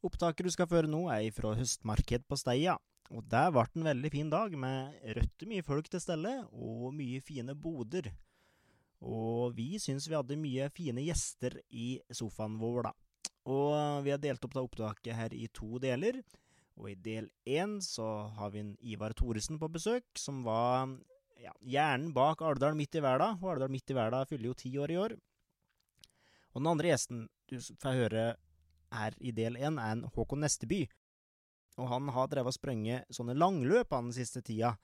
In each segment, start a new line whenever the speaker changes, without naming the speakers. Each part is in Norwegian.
Opptaket du skal føre nå, er fra høstmarked på Steia. Og der ble en veldig fin dag, med rødt mye folk til stelle, og mye fine boder. Og vi syns vi hadde mye fine gjester i sofaen vår, da. Og vi har delt opp da opptaket her i to deler. Og i del én så har vi en Ivar Thoresen på besøk, som var ja, hjernen bak Alvdal midt i verda. Og Alvdal midt i verda fyller jo ti år i år. Og den andre gjesten du får høre her i del én, er en Håkon Nesteby. Og han har drevet og sprunget sånne langløp den siste tida.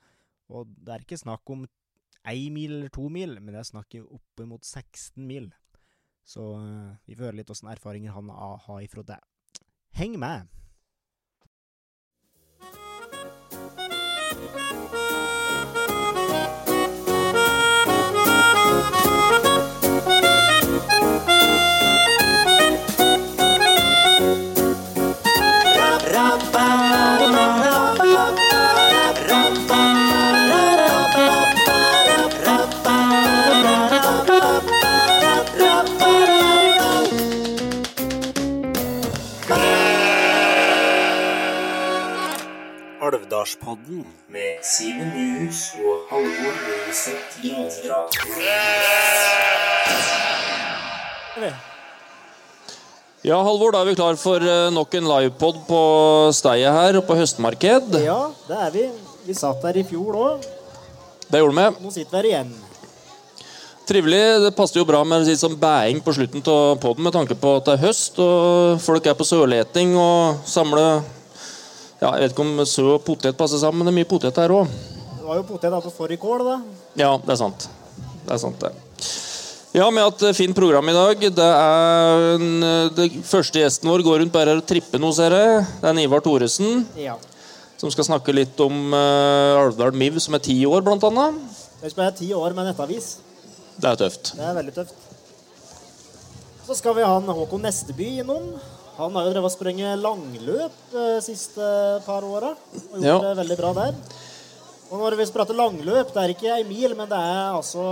Og det er ikke snakk om én mil eller to mil, men det er snakk oppimot 16 mil. Så uh, vi får høre litt åssen erfaringer han har ifra det. Heng med! Alvdalspodden med Simen Nyhus og Halvor Løseth Granstrand.
Ja, Halvor, da er vi klar for eh, nok en livepod på Steia her og på høstmarked.
Ja, det er vi. Vi satt der i fjor òg.
Det gjorde vi.
Nå sitter vi her igjen.
Trivelig. Det passer jo bra med litt sånn bæing på slutten av poden med tanke på at det er høst og folk er på sørleting og samler ja, Jeg vet ikke om sø og potet passer sammen, men det er mye potet her òg.
Det var jo potet på fårikål, da.
Ja, det er sant. Det er sant, det. Ja, hatt et fint program i dag. Det er en, det første gjesten vår går rundt bare og tripper noe, ser jeg. Det er Ivar Thoresen.
Ja.
Som skal snakke litt om uh, Alvdal Miv, som er ti år, blant annet.
Det skal være ti år med nettavis.
Det er tøft.
Det er veldig tøft. Så skal vi ha en Håkon Nesteby innom. Han har jo drevet og sprunget langløp de eh, siste par åra. Og gjort
Ja.
det veldig bra der. Og når vi prater langløp, det er ikke ei mil, men det er altså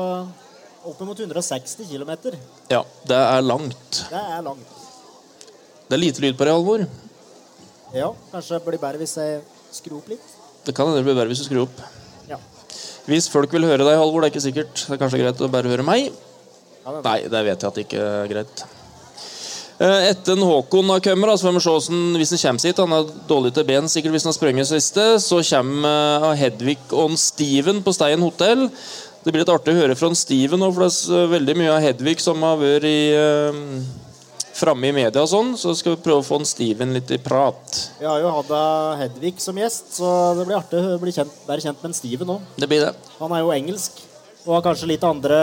oppimot 160 km.
Ja, det er langt.
Det er langt.
Det er lite lyd på det, Alvor.
Ja, kanskje det blir bedre hvis jeg skrur opp litt.
Det kan hende det blir bedre hvis du skrur opp.
Ja.
Hvis folk vil høre deg, Halvor, det er ikke sikkert. Det er kanskje greit å bare høre meg?
Ja, det-
Nei, det vet jeg at det ikke er greit. Eh, Etter en Håkon har kommet, så får vi se hvordan, hvis han kommer hit Han er dårlig til ben sikkert hvis han har sprunget siste. Så kommer eh, Hedvig og Steven på Stein hotell. Det blir litt artig å høre fra Steven nå, for det er veldig mye av Hedvig som har vært i, eh, framme i media og sånn. Så skal vi prøve å få en Steven litt i prat.
Vi har jo hatt eh, Hedvig som gjest, så det blir artig å bli kjent, være kjent med en Steven nå.
Det blir det.
Han er jo engelsk og har kanskje litt andre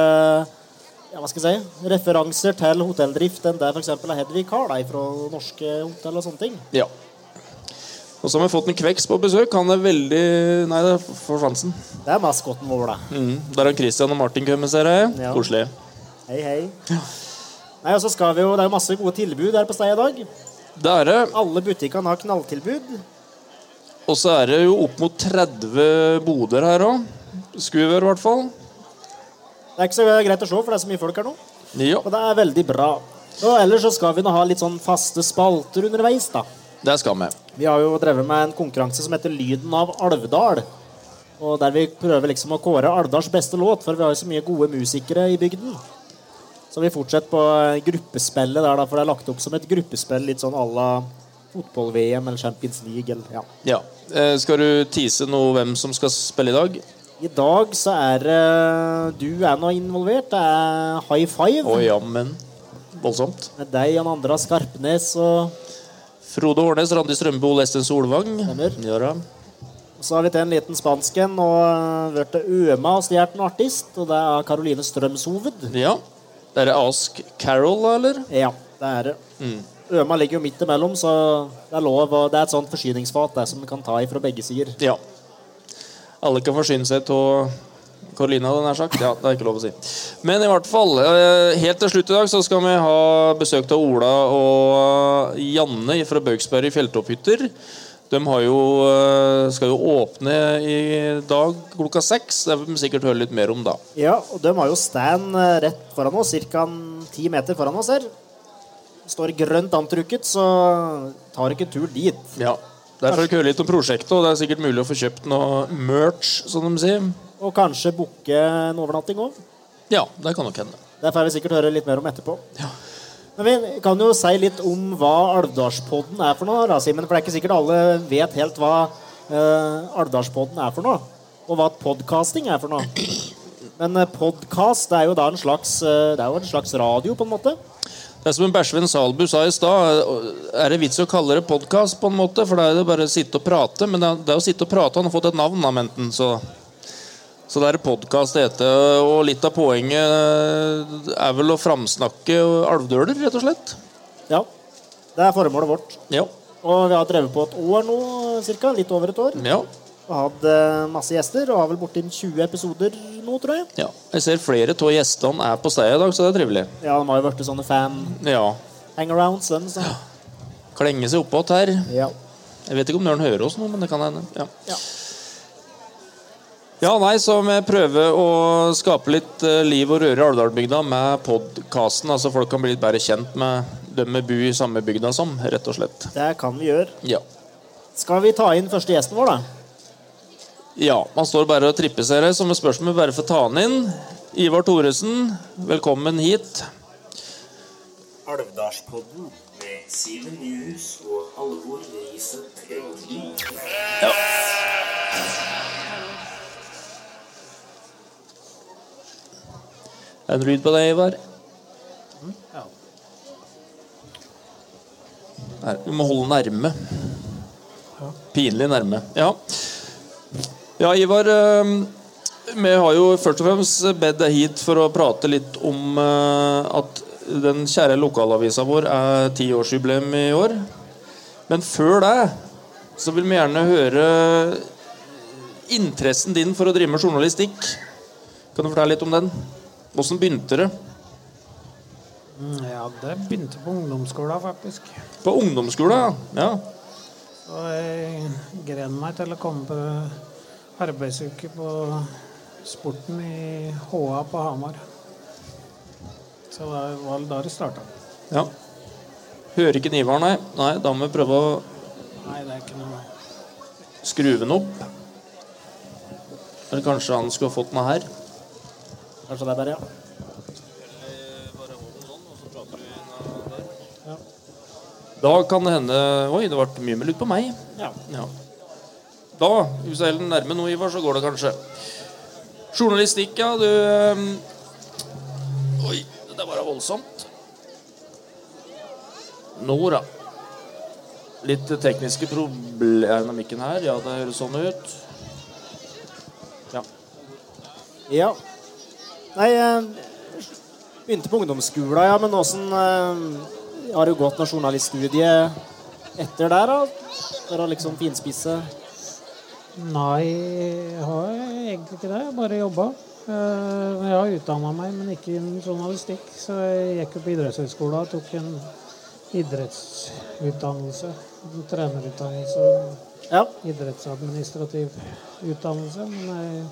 ja, hva skal jeg si, referanser til hotelldrift enn det f.eks. Hedvig har da, fra norske hotell og sånne ting.
Ja. Og så har vi fått en Kveks på besøk. Han er veldig Nei, det er forsvansen.
Det er maskotten vår, da.
Mm. Der har Christian og Martin kommet, ser jeg.
Ja.
Koselig.
Hei, hei. Nei, og så skal vi jo, Det er jo masse gode tilbud her på stedet i dag.
Det er det.
Alle butikkene har knalltilbud.
Og så er det jo opp mot 30 boder her òg. Skuver, i hvert fall.
Det er ikke så greit å se, for det er så mye folk her nå.
Ja,
Og det er veldig bra. Og ellers så skal vi nå ha litt sånn faste spalter underveis, da.
det skal vi.
Vi har jo drevet med en konkurranse som heter Lyden av Alvdal. Og der vi prøver liksom å kåre Alvdals beste låt, for vi har jo så mye gode musikere i bygden. Så vi fortsetter på gruppespillet der, da, for det er lagt opp som et gruppespill litt sånn à la fotball-VM eller Champions League. Eller, ja.
Ja. Eh, skal du tease noe hvem som skal spille i dag?
I dag så er det Du er nå involvert. Det er high five.
Å jammen. Voldsomt.
Med deg, Jan Andra Skarpnes og
Frode Hårnes, Randi Strømbo, Lesten Solvang. Ja.
Så har vi til en liten spansken og hørte Øma og stjålet en artist. Og det er Caroline Strømshoved.
ja. Det er Ask Carol, eller?
Ja, det er det. Øma ligger jo midt imellom, så det er lov. Og det er et sånt forsyningsfat der som vi kan ta i fra begge sider.
Ja. Alle kan forsyne seg av Carolina, den er sagt. Ja, det er ikke lov å si. Men i hvert fall, eh, helt til slutt i dag så skal vi ha besøk av Ola og Janne fra Bøgsberg fjelltopphytter. De har jo, eh, skal jo åpne i dag klokka seks. Det vil vi sikkert høre litt mer om da.
Ja, og de har jo stand eh, rett foran oss, ca. ti meter foran oss her. står grønt antrukket, så tar ikke tur dit.
Ja. Derfor høre litt om prosjektet, og det er sikkert mulig å få kjøpt noe merch, som de sier.
Og kanskje booke en overnatting òg.
Ja, det kan nok hende.
Det får vi sikkert høre litt mer om etterpå.
Ja.
Men vi kan jo si litt om hva Alvdalspodden er for noe, da, Simen. For det er ikke sikkert alle vet helt hva uh, Alvdalspodden er for noe. Og hva podkasting er for noe. Men uh, podkast er jo da en slags, uh, det er jo en slags radio, på en måte.
Det er som en Bæsjven Salbu sa i stad. Er det vits å kalle det podkast, på en måte? For da er det bare å sitte og prate. Men det er, å sitte og prate. Han har fått et navn, da, Menten. Så, så det er podkast det heter. Og litt av poenget er vel å framsnakke alvdøler, rett og slett.
Ja. Det er formålet vårt.
Ja.
Og vi har drevet på et år nå, cirka. Litt over et år.
ja.
Og hatt uh, masse gjester. Og har vel bortimot 20 episoder nå, tror jeg.
ja. Jeg ser flere av gjestene er på stedet i dag, så det er trivelig.
Ja, de har jo blitt sånne fan-hangarounds,
Ja.
dem. Så.
Klenge seg oppåt her.
Ja.
Jeg vet ikke om Nørn hører oss nå, men det kan hende. Ja.
Ja.
Ja, nei, så vi prøver å skape litt eh, liv og røre i Alvdalbygda med podkasten. Altså folk kan bli litt bedre kjent med dem vi bor i samme bygda som, rett og slett.
Det kan vi gjøre.
Ja.
Skal vi ta inn første gjesten vår, da?
Ja man står bare og tripper seg her, så med spørsmål bare får ta han inn. Ivar Thoresen, velkommen hit.
Alvdalspodden med Simen Nyhus og Halvor Riseth Granli.
Er det en lyd på deg, Ivar?
Ja.
Nei, vi må holde nærme. Pinlig nærme. Ja. Ja, Ivar. eh, Vi har jo først og fremst bedt deg hit for å prate litt om eh, at den kjære lokalavisa vår er tiårsjubileum i år. Men før det så vil vi gjerne høre interessen din for å drive med journalistikk. Kan du fortelle litt om den? Åssen begynte det?
Mm, Ja, det begynte på ungdomsskolen, faktisk.
På ungdomsskolen, ja.
Og jeg gren meg til å komme på arbeidsuke på sporten i HA på Hamar. Så det var da det starta.
ja. Hører ikke Nivar, nei. Nei, Da må vi prøve å
Nei, det er ikke noe
skru den opp. Eller kanskje han skulle ha fått den her.
Kanskje det er bare, ja.
Da kan det hende Oi, det ble mye meldt på meg.
ja.
Ja. Da, hvis jeg er helt nærme nå, Ivar, så går det kanskje. Journalistikk, ja. Du ehm, Oi, det der var voldsomt. Nå, da. Litt tekniske problemer her. Ja, det høres sånn ut. Ja.
Ja. Nei, jeg begynte på ungdomsskolen, ja, men åssen eh, Har du gått noe journaliststudie etter der, da? For å liksom finspisse
Nei, jeg har egentlig ikke det. Jeg bare jobba. Eh, Jeg har utdanna meg, men ikke innen journalistikk. Så jeg gikk jo på idrettshøyskolen og tok en idrettsutdannelse. En trenerutdannelse.
Ja.
idrettsadministrativ utdannelse. Men jeg,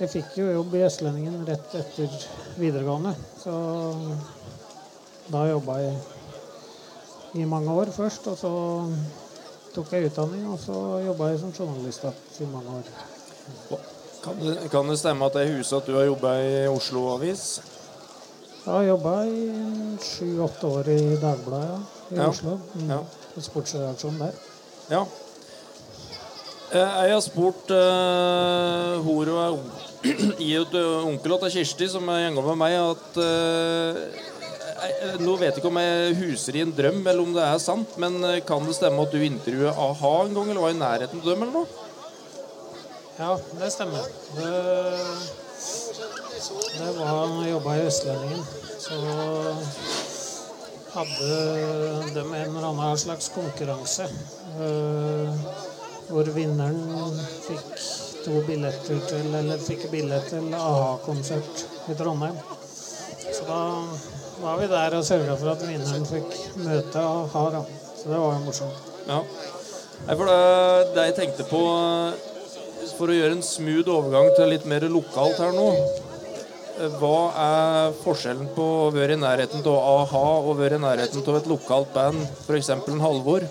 jeg fikk jo jobb i Østlendingen rett etter videregående. Så da jobba jeg i mange år først. Og så tok jeg utdanning, og så jobba jeg som journalist i mange år.
Kan det, kan det stemme at det er huset at du har jobba i Oslo Avis?
Jeg har jobba i sju-åtte år i Dagbladet i
Ja.
Oslo. Mm.
Ja.
Sportsredaksjonen der.
Ja. Eh, Jeg har spurt uh, hor og i et onkel til Kirsti, som er gjenga med meg, at jeg- Nå vet jeg ikke om jeg huser i en drøm, eller om det er sant, men eh, kan det stemme at du intervjuet a-ha en gang, eller var i nærheten av dem, eller noe?
Ja, det stemmer. Det, det var jeg jobba i Østlendingen. Så hadde de en eller annen slags konkurranse. eh, hvor vinneren fikk to billetter til Eller fikk billett til a-ha-konsert i Trondheim. Så da var vi der og sørga for at vinneren fikk møte og ha, da. Så det var jo morsomt.
Ja. For det, det jeg tenkte på For å gjøre en smooth overgang til litt mer lokalt her nå Hva er forskjellen på å være i nærheten av a-ha og være i nærheten av et lokalt band, f.eks. en Halvor?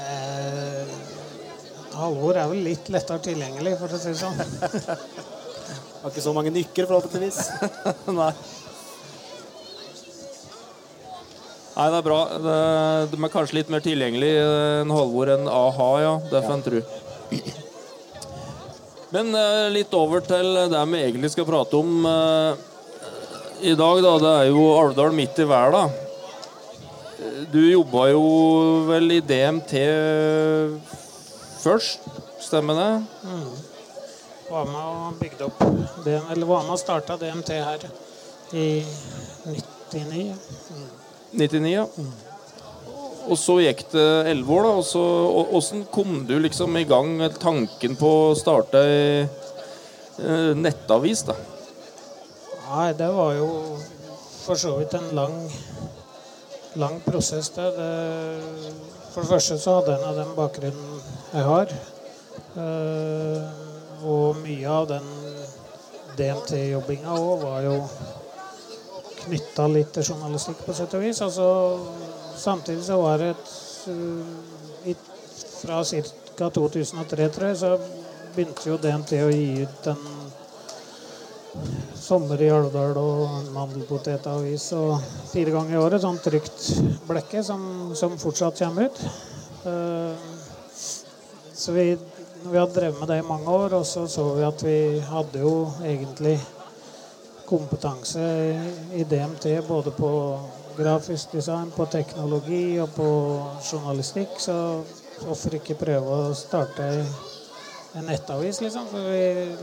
Eh, Halvor er vel litt lettere tilgjengelig, for å si det sånn.
Har ikke så mange nykker, forhåpentligvis.
Nei. Nei, det er bra. Det, de er kanskje litt mer tilgjengelig enn Halvor enn a-ha, ja. Det får en tro. Men eh, litt over til det vi egentlig skal prate om eh, i dag, da. Det er jo Alvdal midt i verda. Du jobba jo vel i DMT først, stemmer det?
Var med og bygde opp det, eller var med og starta DMT her i 99. Mm.
99, ja. Og så gikk det elleve år, da. Og så, hvordan kom du liksom i gang med tanken på å starte ei eh, nettavis, da?
Nei, det var jo for så vidt en lang, lang prosess. Det. Det, for det første så hadde jeg en av den bakgrunnen jeg har. Eh, og mye av den DMT-jobbinga òg var jo knytta litt til journalistikk, på sett og vis. Altså, samtidig så var det et i, Fra ca. 2003, tror jeg, så begynte jo DMT å gi ut en Sommer i Alvdal og mandelpotetavis og fire ganger i året. Sånn trygt blekke som, som fortsatt kommer ut. Uh, så vi, vi hadde drevet med det i mange år, og så så vi at vi hadde jo egentlig kompetanse i DMT både på grafisk design, på teknologi og på journalistikk. Så hvorfor ikke prøve å starte en nettavis, liksom? For vi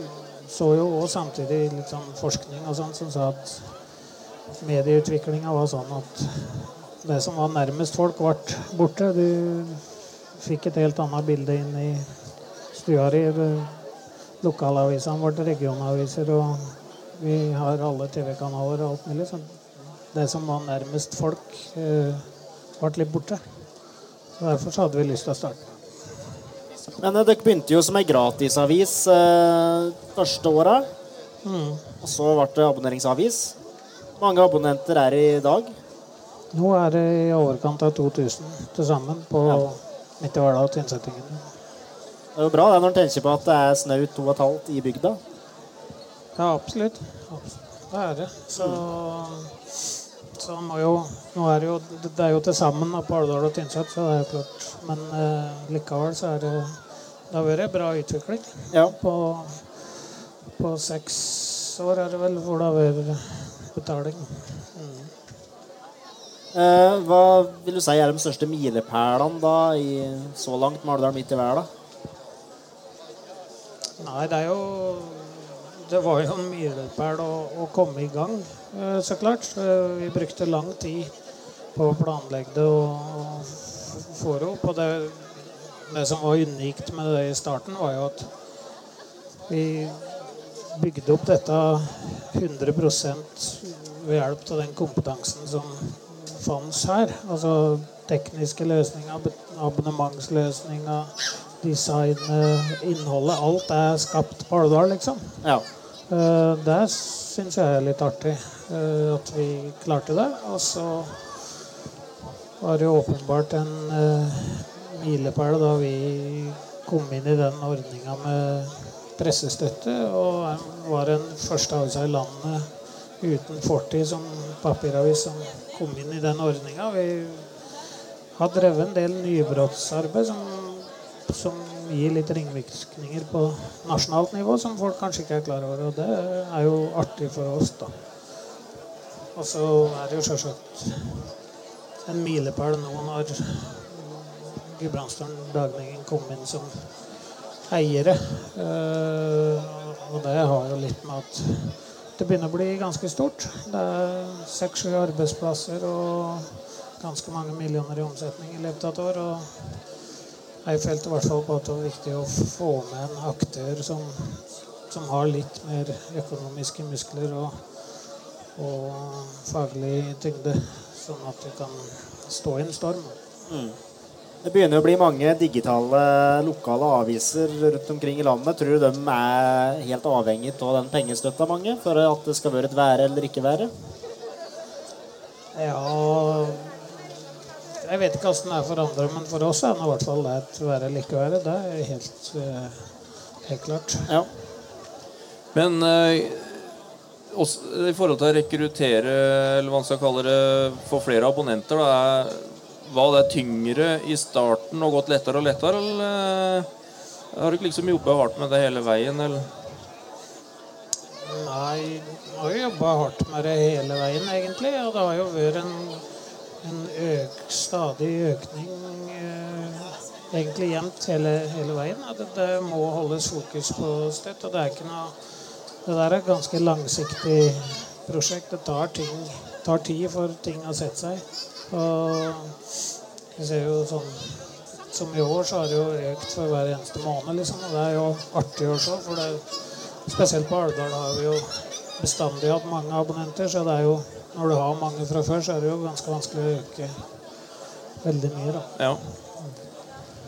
så jo òg samtidig litt sånn forskning og sånt som sa at medieutviklinga var sånn at det som var nærmest folk, ble borte. Du fikk et helt annet bilde inn i stua di. Lokalavisene ble regionaviser, og vi har alle TV-kanaler og alt mulig. Så det som var nærmest folk, eh, ble litt borte. Så Derfor så hadde vi lyst til å starte.
Men eh, dere begynte jo som ei gratisavis eh, første åra.
Mm.
Og så ble det abonneringsavis. Mange abonnenter er det i dag.
Nå er det i overkant av 2000 til sammen på
Ja.
midt i Hvaler og Tynsettingen.
Det er jo bra det når en tenker på at det er snaut to og et halvt i bygda.
Ja, absolutt. Det er det. Så, så må jo Nå er det jo Det er jo til sammen på Alvdal og Tynset, så det er jo klart. Men eh, likevel så er det Det har vært bra utvikling.
Ja.
På, på seks år er det vel hvor det har vært betaling. Mm.
Eh, hva vil du si er de største milepælene da i så langt Mardal midt i verden?
Nei, det er jo Det var jo en milepæl å, å komme i gang, eh, så klart. Eh, Vi brukte lang tid på å planlegge det og, få det opp. Og det, det som var unikt med det i starten, var jo at vi bygde opp dette 100 ved hjelp av den kompetansen som fantes her. Altså tekniske løsninger, abonnementsløsninger, designet, innholdet. Alt er skapt på Alvdal, liksom.
Ja.
Eh, det syns jeg er litt artig eh, at vi klarte det. Og så var det jo åpenbart en uh, milepæl da vi kom inn i den ordninga med pressestøtte. Og var den første avisa i landet uten fortid som papiravis som kom inn i den ordninga. Vi har drevet en del nybrottsarbeid som, som gir litt ringvirkninger på nasjonalt nivå, som folk kanskje ikke er klar over. Og det er jo artig for oss, da. Og så er det jo sjølsagt en milepæl nå når Gudbrandsdølen Dagningen kom inn som eiere. Eh, og det har jo litt med at det begynner å bli ganske stort. Det er seks-sju arbeidsplasser og ganske mange millioner i omsetning i løpet av et år. og jeg følte i hvert fall på at det var viktig å få med en aktør som, som har litt mer økonomiske muskler og, og faglig tyngde, sånn at du kan stå i en storm.
Det begynner å bli mange digitale lokale aviser rundt omkring i landet. Tror du de er helt avhengig av den pengestøtta, mange, for at det skal være et være eller ikke være?
Ja Jeg vet ikke hvordan det er for andre, men for oss er det i hvert fall det et være eller ikke være. Det er helt, eh, helt klart.
Ja.
Men eh, også, i forhold til å rekruttere, eller hva man skal kalle det, få flere abonnenter, da, er, var det tyngre i starten og gått lettere og lettere, eller eh, har du ikke liksom jobba hardt med det hele veien, eller?
Nei, jeg har jo jobba hardt med det hele veien, egentlig. Og det har jo vært en, en øk, stadig økning eh, egentlig jevnt hele, hele veien. At det, må holdes fokus på støtt. Og det er ikke noe Det der er et ganske langsiktig prosjekt. Det tar, ting, tar tid for ting å sette seg. Og vi ser jo sånn Som i år så har det jo økt for hver eneste måned, liksom. Og det er jo artig å se. for det Spesielt på Alvdal har vi jo bestandig hatt mange abonnenter, så det er jo når du har mange fra før, så er det jo ganske vanskelig å øke veldig mye, da.
Ja.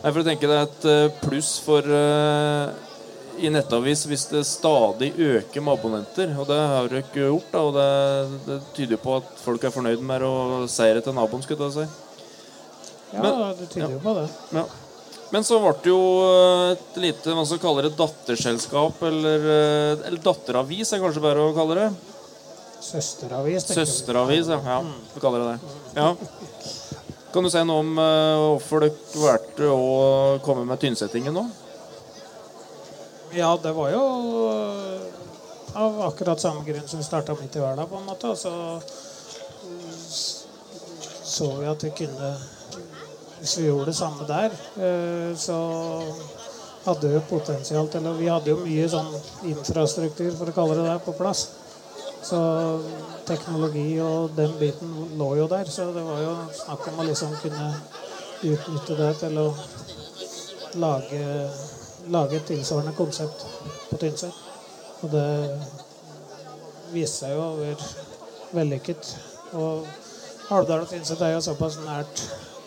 Nei, for jeg tenker det er et eh, pluss for uh, i nettavis hvis det stadig øker med abonnenter. Og det har du ikke gjort, da, og det, det tyder på at folk er fornøyd med å seire til naboen. skulle jeg si.
Ja,
Men-
det tyder jo på det.
Ja. Men så ble det jo eh, et lite hva skal kalle det, datterselskap, eller, eh, eller datteravis, er kanskje bedre å kalle det.
Søsteravis.
Søsteravis, ja. ja vi kaller det det. Ja. Kan du si noe om eh, hvorfor dere valgte å komme med Tynsettingen nå?
Ja, det var jo av akkurat samme grunn som vi starta midt i verden, på en måte. Og så øh, så vi at vi kunne Hvis vi gjorde det samme der, øh, så hadde jo potensial til Og vi hadde jo mye sånn infrastruktur, for å kalle det det, på plass. Så teknologi og den biten lå jo der. Så det var jo snakk om å liksom kunne utnytte det til å lage, lage et tilsvarende konsept på Tynset. Og det viste seg jo å være vellykket. Og Alvdal og Tynset er jo såpass nært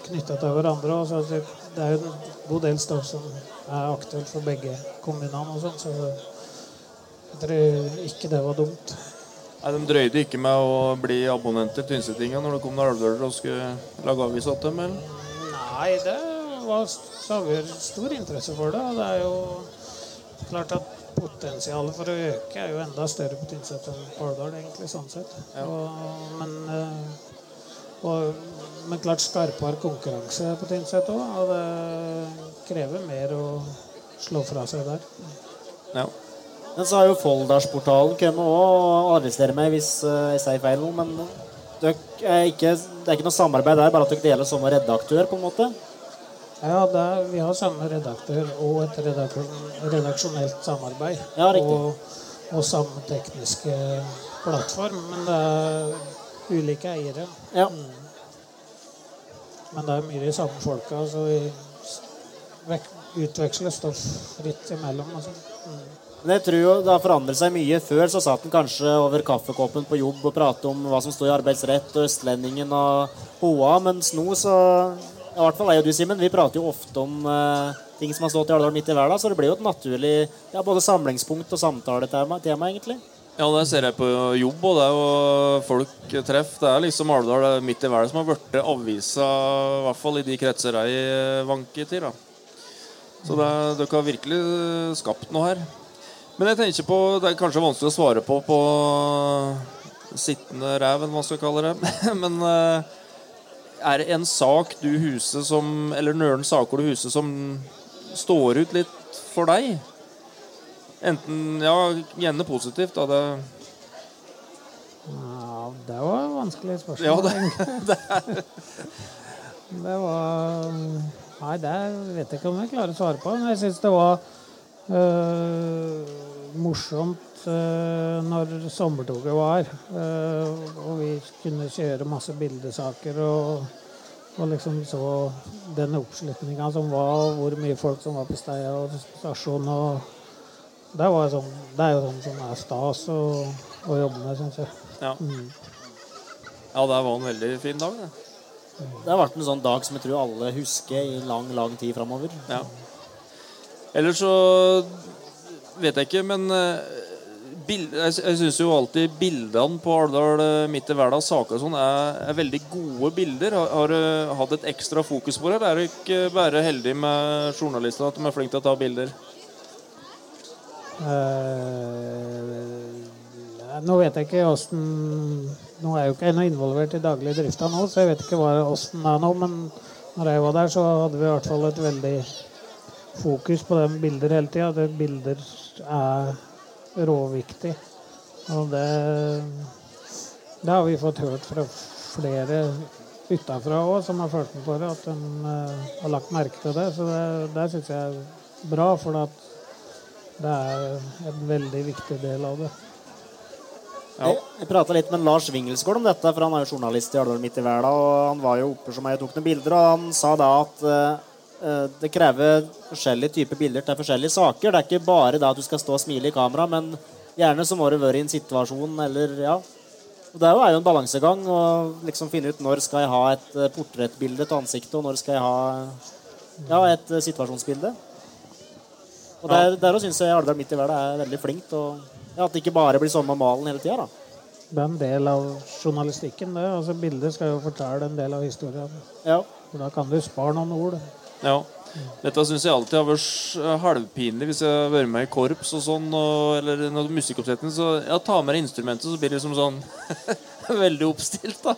knytta til hverandre. Og så det, er jo en god del stoff som er aktuelt for begge kommunene. og sånt, Så jeg tror ikke det var dumt.
Nei, De drøyde ikke med å bli abonnenter til Tynsettinga når det kom noen alvdøler og skulle lage avis til dem? eller?
Nei, det var stor interesse for det. Og det er jo klart at potensialet for å øke er jo enda større på Tynset enn på Alvdal, egentlig, sånn sett. Og, men, eh, og, men klart skarpere konkurranse på Tynset òg, og det krever mer å slå fra seg der.
Ja.
Men så har jo Folldalsportalen kommet òg, og arrester meg hvis eh, jeg sier feil nå, men er ikke, det er ikke noe samarbeid der, bare at dere deler samme redaktør, på en måte?
Ja, det er, vi har samme redaktør og et redaksjon, redaksjonelt samarbeid.
Ja.
Og, og samme tekniske plattform, men det er ulike eiere.
Ja.
Men det er mye de samme folka, så vi utveksler stoff fritt imellom. Altså. Mm.
Men jeg tror jo det har forandret seg mye. Før så satt en kanskje over kaffekoppen på jobb og pratet om hva som står i arbeidsrett og Østlendingen og HA, mens nå så I hvert fall jeg og du, Simen, vi prater jo ofte om eh, ting som har stått i Alvdal midt i verden, så det blir jo et naturlig ja, både samlingspunkt og samtaletema, tema, egentlig.
Ja, det ser jeg på jobb, og det er jo folk treff. Det er liksom Alvdal midt i verden som har blitt avisa, i hvert fall i de kretser jeg vanker til. da. Så er- dere har virkelig skapt noe her. Men jeg tenker på, det er kanskje vanskelig å svare på på sittende ræv, hva skal kalle det. Men eh, er det en sak du huser som Eller noen saker du huser som står ut litt for deg? Enten Ja, gjerne positivt, da. Det
Ja, det var et vanskelig spørsmål.
Ja, det,
Det var Nei, det vet jeg ikke om jeg klarer å svare på. Men jeg syns det var øh, morsomt øh, når sommertoget var. øh, og vi kunne kjøre masse bildesaker og, og liksom så den oppslutninga som var, og hvor mye folk som var på Steia og stasjonen. og det, var sånn, det er jo sånn som er stas å, å jobbe med, syns jeg.
ja.
Mm.
ja, det var en veldig fin dag, det.
Det har vært en sånn dag som jeg tror alle husker i lang, lang tid framover.
Ja. Ellers så vet jeg ikke, men eh, bild, jeg, jeg syns jo alltid bildene på Alvdal eh, midt i verden, saker og sånn, er, er veldig gode bilder. Har, har du hatt et ekstra fokus på det, eller er du ikke bare heldig med journalistene at de er flinke til å ta bilder?
Eh, nå vet jeg ikke åssen Nå er jeg jo ikke ennå involvert i daglig drifta nå, så jeg vet ikke åssen det er nå. Men når jeg var der, så hadde vi i hvert fall et veldig fokus på de bilder hele tida. Bilder er råviktig. Og det, det har vi fått hørt fra flere utafra òg, som har følt med på det, at de eh, har lagt merke til det. Så det, det syns jeg er bra, for at det er en veldig viktig del av det.
Ja.
Jeg, jeg prata litt med Lars Wingelsgård om dette, for han er jo journalist i Alvdal midt i verden. Og han var jo oppe som jeg tok noen bilder, og han sa da at eh, det krever forskjellige typer bilder til forskjellige saker. Det er ikke bare da at du skal stå og smile i kamera, men gjerne så må du være i en situasjon eller ja. Og Det er jo- en balansegang å liksom finne ut når skal jeg ha et eh, portrettbilde til ansiktet, og når skal jeg ha ja, et situasjonsbilde. Og der, der syns jeg Alvdal midt i verden er veldig flink til å ja, At det ikke bare blir samme malen hele tida.
Det er en del av journalistikken, det. Altså, bildet skal jo fortelle en del av historien.
Ja.
For da kan du spare noen ord.
Ja. Dette syns jeg alltid har vært halvpinlig hvis jeg har vært med i korps og sånn, og, eller noe musikkoppsetning. Så ja, ta med deg instrumentet, så blir det liksom sånn Veldig oppstilt, da.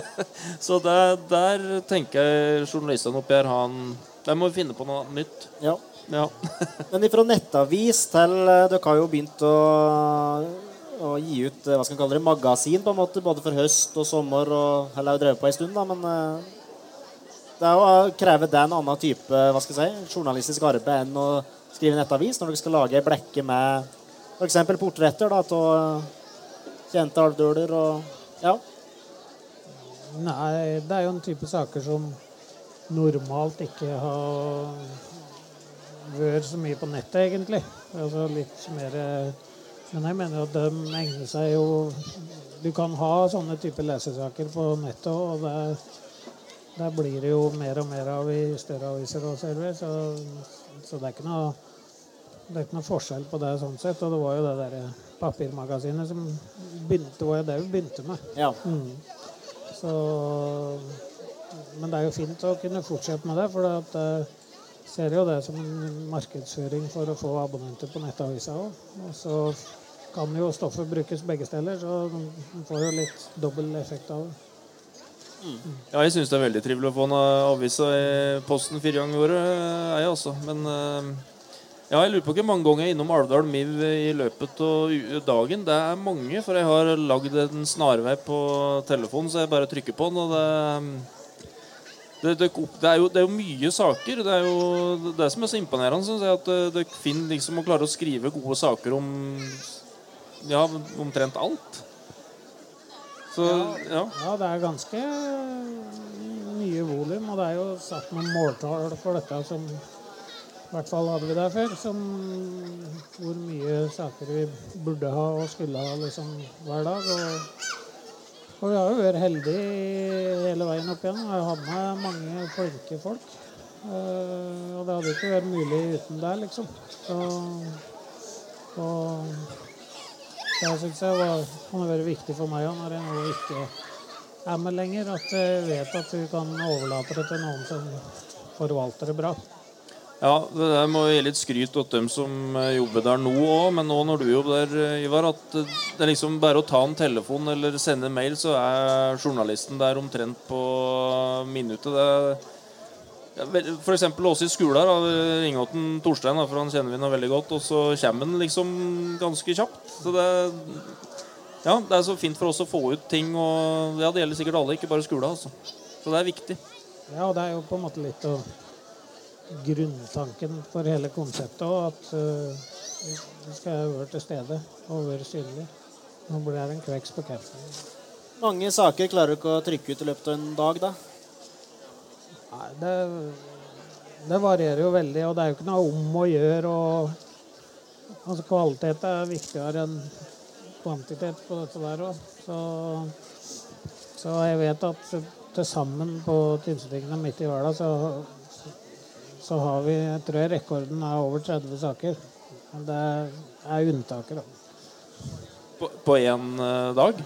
så der, der tenker jeg journalistene oppi her han De må finne på noe nytt.
ja.
Ja.
Men fra nettavis til eh, Dere har jo begynt å, å gi ut eh, hva skal kalle det, magasin på en måte, både for høst og sommer. og Eller har jo drevet på en stund, da, men eh, det er jo krever det en annen type hva skal jeg si, journalistisk arbeid enn å skrive nettavis, når dere skal lage ei blekke med f.eks. portretter da, av kjente alvdøler og ja.
Nei, det er jo en type saker som normalt ikke har vært så mye på nettet, egentlig. Altså litt mer Men jeg mener at de egner seg jo Du kan ha sånne typer lesesaker på nettet, og det, der blir det jo mer og mer av i større aviser og server, så, så det er ikke noe det er ikke noe forskjell på det sånn sett. Og det var jo det der papirmagasinet som begynte, var jo det vi begynte med.
ja.
Mm. Så, men det er jo fint å kunne fortsette med det, for at jeg ser jo det som en markedsføring for å få abonnenter på nettavisa òg. Og så kan jo stoffet brukes begge steder, så man får jo litt dobbel effekt av det.
Ja, jeg syns det er veldig trivelig å få en avis i posten fire ganger i året. er jeg også. Men eh, ja, jeg lurer på hvor mange ganger jeg er innom Alvdal Miv i løpet av dagen. Det er mange, for jeg har lagd en snarvei på telefonen, så jeg bare trykker på den, og det det, det, det, er jo, det er jo mye saker. Det er jo det som er så imponerende, syns jeg, at det, det finner liksom å klare å skrive gode saker om ja, omtrent alt. Så ja.
Ja, det er ganske mye volum, og det er jo satt noen måltall for dette som i hvert fall hadde vi der før, som hvor mye saker vi burde ha og skulle ha liksom hver dag. Og, og vi har jo vært heldige hele veien opp igjen. Vi har hatt med mange flinke folk. Eh, og det hadde ikke vært mulig uten deg, liksom. Så, og det syns jeg var, kan være viktig for meg òg, når jeg nå ikke er med lenger. At jeg vet at du kan overlate det til noen som forvalter det bra.
Ja, det der må gi litt skryt til dem som eh, jobber der nå òg, men nå når du jobber der, eh, Ivar, at eh, det er liksom bare å ta en telefon eller sende en mail, så er journalisten der omtrent på minuttet. Det er F.eks. oss i skolen da, vi Torstein, for han kjenner vi nå veldig godt, og så kommer han liksom ganske kjapt. Så det, ja, det er så fint for oss å få ut ting, og ja, det gjelder sikkert alle, ikke bare skolen. Altså. Så det er viktig.
Ja, det er jo på en måte litt av grunntanken for hele konseptet òg, at uh, vi skal være til stede og være synlig. Nå blir det en kveks på capsen.
Mange saker klarer du ikke å trykke ut i løpet av en dag, da.
Nei, det, det varierer jo veldig, og det er jo ikke noe om å gjøre. Og, altså kvalitet er viktigere enn kvantitet på dette der òg. Så, så jeg vet at til sammen på Tynsetingene midt i verden, så, så har vi Jeg tror jeg rekorden er over 30 saker. Men det er unntaket, da.
På, på én eh, dag?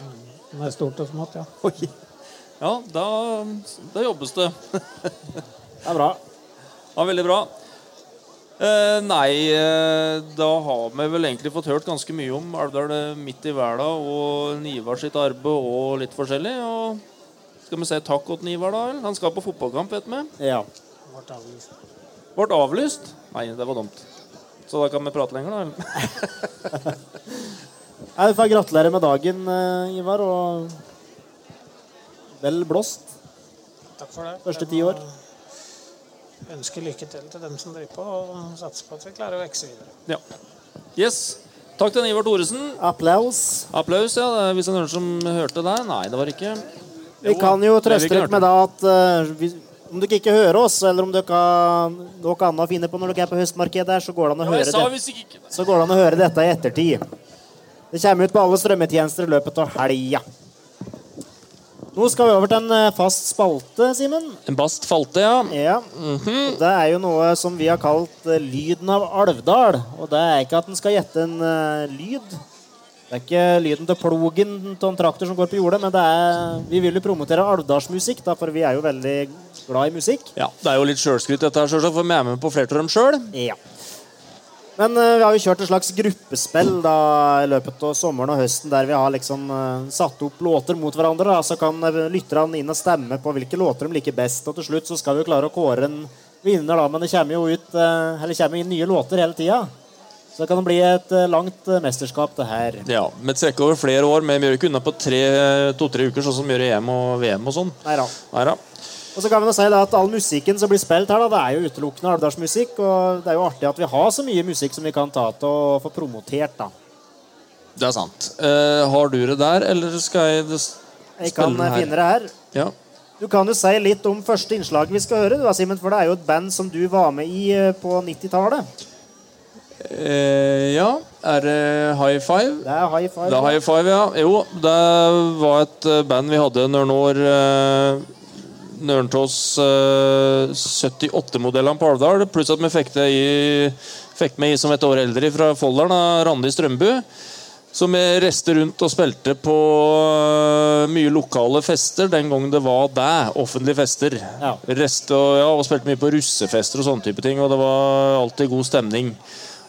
Det er stort og smått, ja.
Oi. Ja, da, da jobbes det.
Det er bra.
Ja, veldig bra. Eh, nei, eh, da har vi vel egentlig fått hørt ganske mye om Alvdal eh, midt i verden og Nivar sitt arbeid og litt forskjellig. Og skal vi si takk til Nivar, da? Han skal på fotballkamp, vet vi.
Ja.
Avlyst.
Ble avlyst? Nei, det var dumt. Så da kan vi prate lenger, da?
Jeg får gratulere med dagen, eh, Ivar, og vel blåst.
Takk for det.
Første ti år.
Ønsker lykke til til dem som driver på, og satser på at vi klarer å vokse videre.
Ja. Yes. Takk til Ivar Thoresen.
Applaus.
Applaus, ja. Hvis det er noen som hørte det? Nei, det var ikke
Vi kan jo trøste litt med da at uh, vi, om dere ikke hører oss, eller om dere har noe annet å finne på når dere er på høstmarkedet, her, så går det an å høre det. Så går det an å høre dette i ettertid. Det kommer ut på alle strømmetjenester i løpet av helga. Nå skal vi over til en eh, fast spalte, Simen.
En bast falte, ja.
Ja. Og Det er jo noe som vi har kalt eh, Lyden av Alvdal. Og det er ikke at en skal gjette en uh, lyd. Det er ikke lyden til plogen til en traktor som går på jordet, men det er, vi vil jo promotere alvdalsmusikk, for vi er jo veldig glad i musikk.
ja. Det er jo litt sjølskryt, dette her, selvsagt, for vi er med på flere av dem sjøl.
Ja. Men uh, vi har jo kjørt et slags gruppespill da, i løpet av sommeren og høsten, der vi har liksom uh, satt opp låter mot hverandre. Da, så kan eh, lytterne inn og stemme på hvilke låter de liker best. Og til slutt så skal vi jo klare å kåre en vinner, da, men det kommer jo ut uh, eller kommer inn nye låter hele tida. Så det kan bli et eh, langt eh, mesterskap, det her.
Ja, med et strekke over flere år. Men vi gjør ikke unna på to-tre uker, sånn som vi gjør i EM og VM og sånn.
Nei da.
Neida.
Og så kan vi da si at all musikken som blir spilt her, da, det er jo utelukkende alvdalsmusikk. Og det er jo artig at vi har så mye musikk som vi kan ta til å få promotert, da.
Det er sant. Eh, har du det der, eller skal jeg det her?
Jeg kan
spille
eh,
her?
finne det her.
Ja.
Du kan jo si litt om første innslaget vi skal høre, du, Simen, for det er jo et band som du var med i eh, på 90-tallet.
Eh, ja. Er det High Five?
Det er High Five.
Det er High Five, ja. Jo, det var et eh, band vi hadde noen år uh, Nørntås uh, 78-modellene på Alvdal, pluss at vi fikk i Fikk med i som et år eldre fra Folldalen, Randi Strømbu. Så vi reiste rundt og spilte på eh, mye lokale fester den gangen det var det. Offentlige fester.
Ja.
Reste og, ja, og spilte mye på russefester og sånne type ting. Og det var alltid god stemning.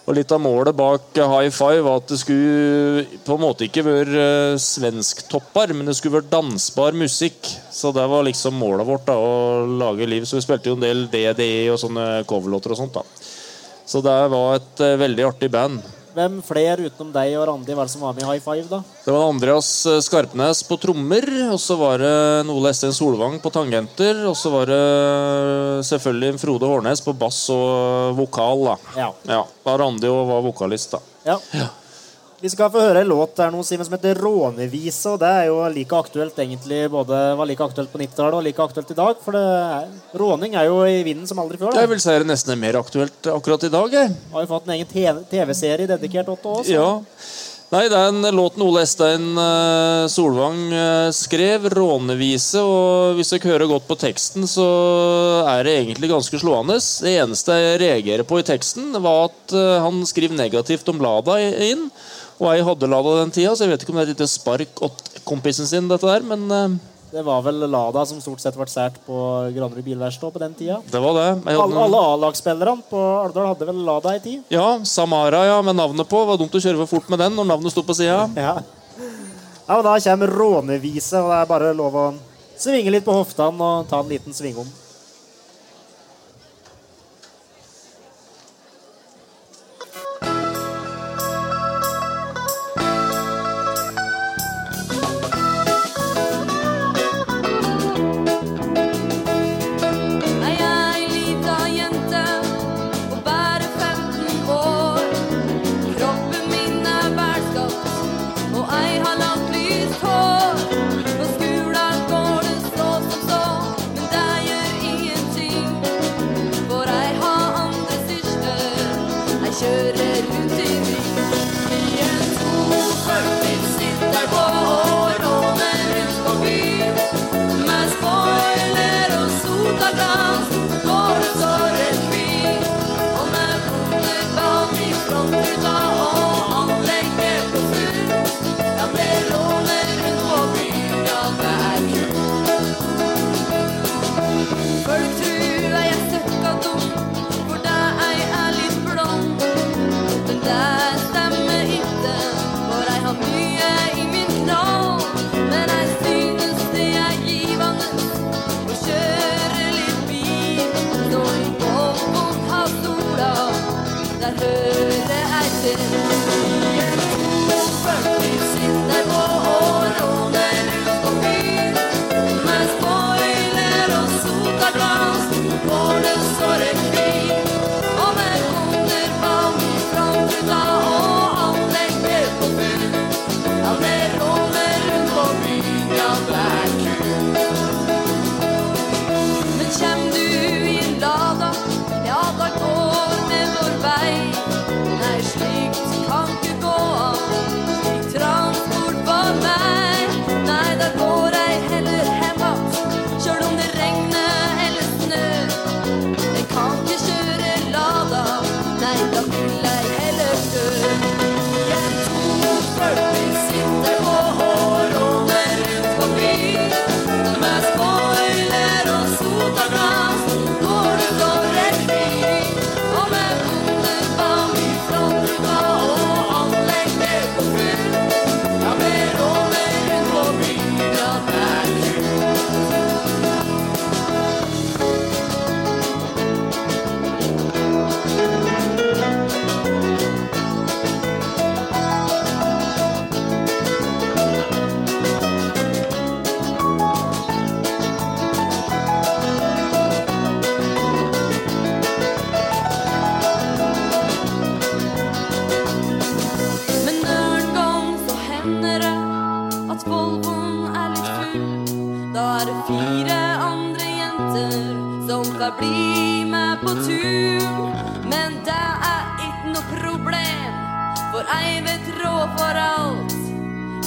Og litt av målet bak High Five var at det skulle på en måte ikke være uh, svensktopper, men det skulle være dansbar musikk. Så det var liksom målet vårt, da, å lage liv. Så vi spilte jo en del DDE og sånne coverlåter og sånt. da. Så det var et eh, veldig artig band.
Hvem flere utenom deg og Randi var det som var med i High Five, da?
Det var Andreas eh, Skarpnes på trommer, og så var det Nole Esten Solvang på tangenter, og så var det selvfølgelig Frode Hårnes på bass og vokal. da.
Ja.
Ja, da Randi var vokalist, da.
Ja. ja. Vi skal få høre en låt der nå, Simen, som heter 'Rånevise'. og Det er jo like aktuelt egentlig, både var like aktuelt på 90-tallet og like aktuelt i dag. For det er, råning er jo i vinden som aldri før. Da.
Jeg vil si det nesten er mer aktuelt akkurat i dag. Jeg.
Har jo fått en egen TV TV-serie dedikert til oss.
Ja. Nei, det er en låt Ole Estein eh, Solvang eh, skrev, 'Rånevise'. Og hvis dere hører godt på teksten, så er det egentlig ganske slående. Det eneste jeg reagerer på i teksten, var at eh, han skriver negativt om Lada inn. Og jeg hadde Lada den tida, så jeg vet ikke om det er et lite spark åt kompisen sin, dette der, men eh,
Det var vel Lada som stort sett ble sært på Granerud bilverksted på den tida.
det var det. Hadde
Alle, alle A-lagsspillerne på Alvdal hadde vel Lada i tid.
Ja, Samara, ja, med navnet på. Det Var dumt å kjøre for fort med den når navnet sto på sida.
Ja. ja, men Da kommer rånevise, og det er bare lov å svinge litt på hoftene og ta en liten svingom.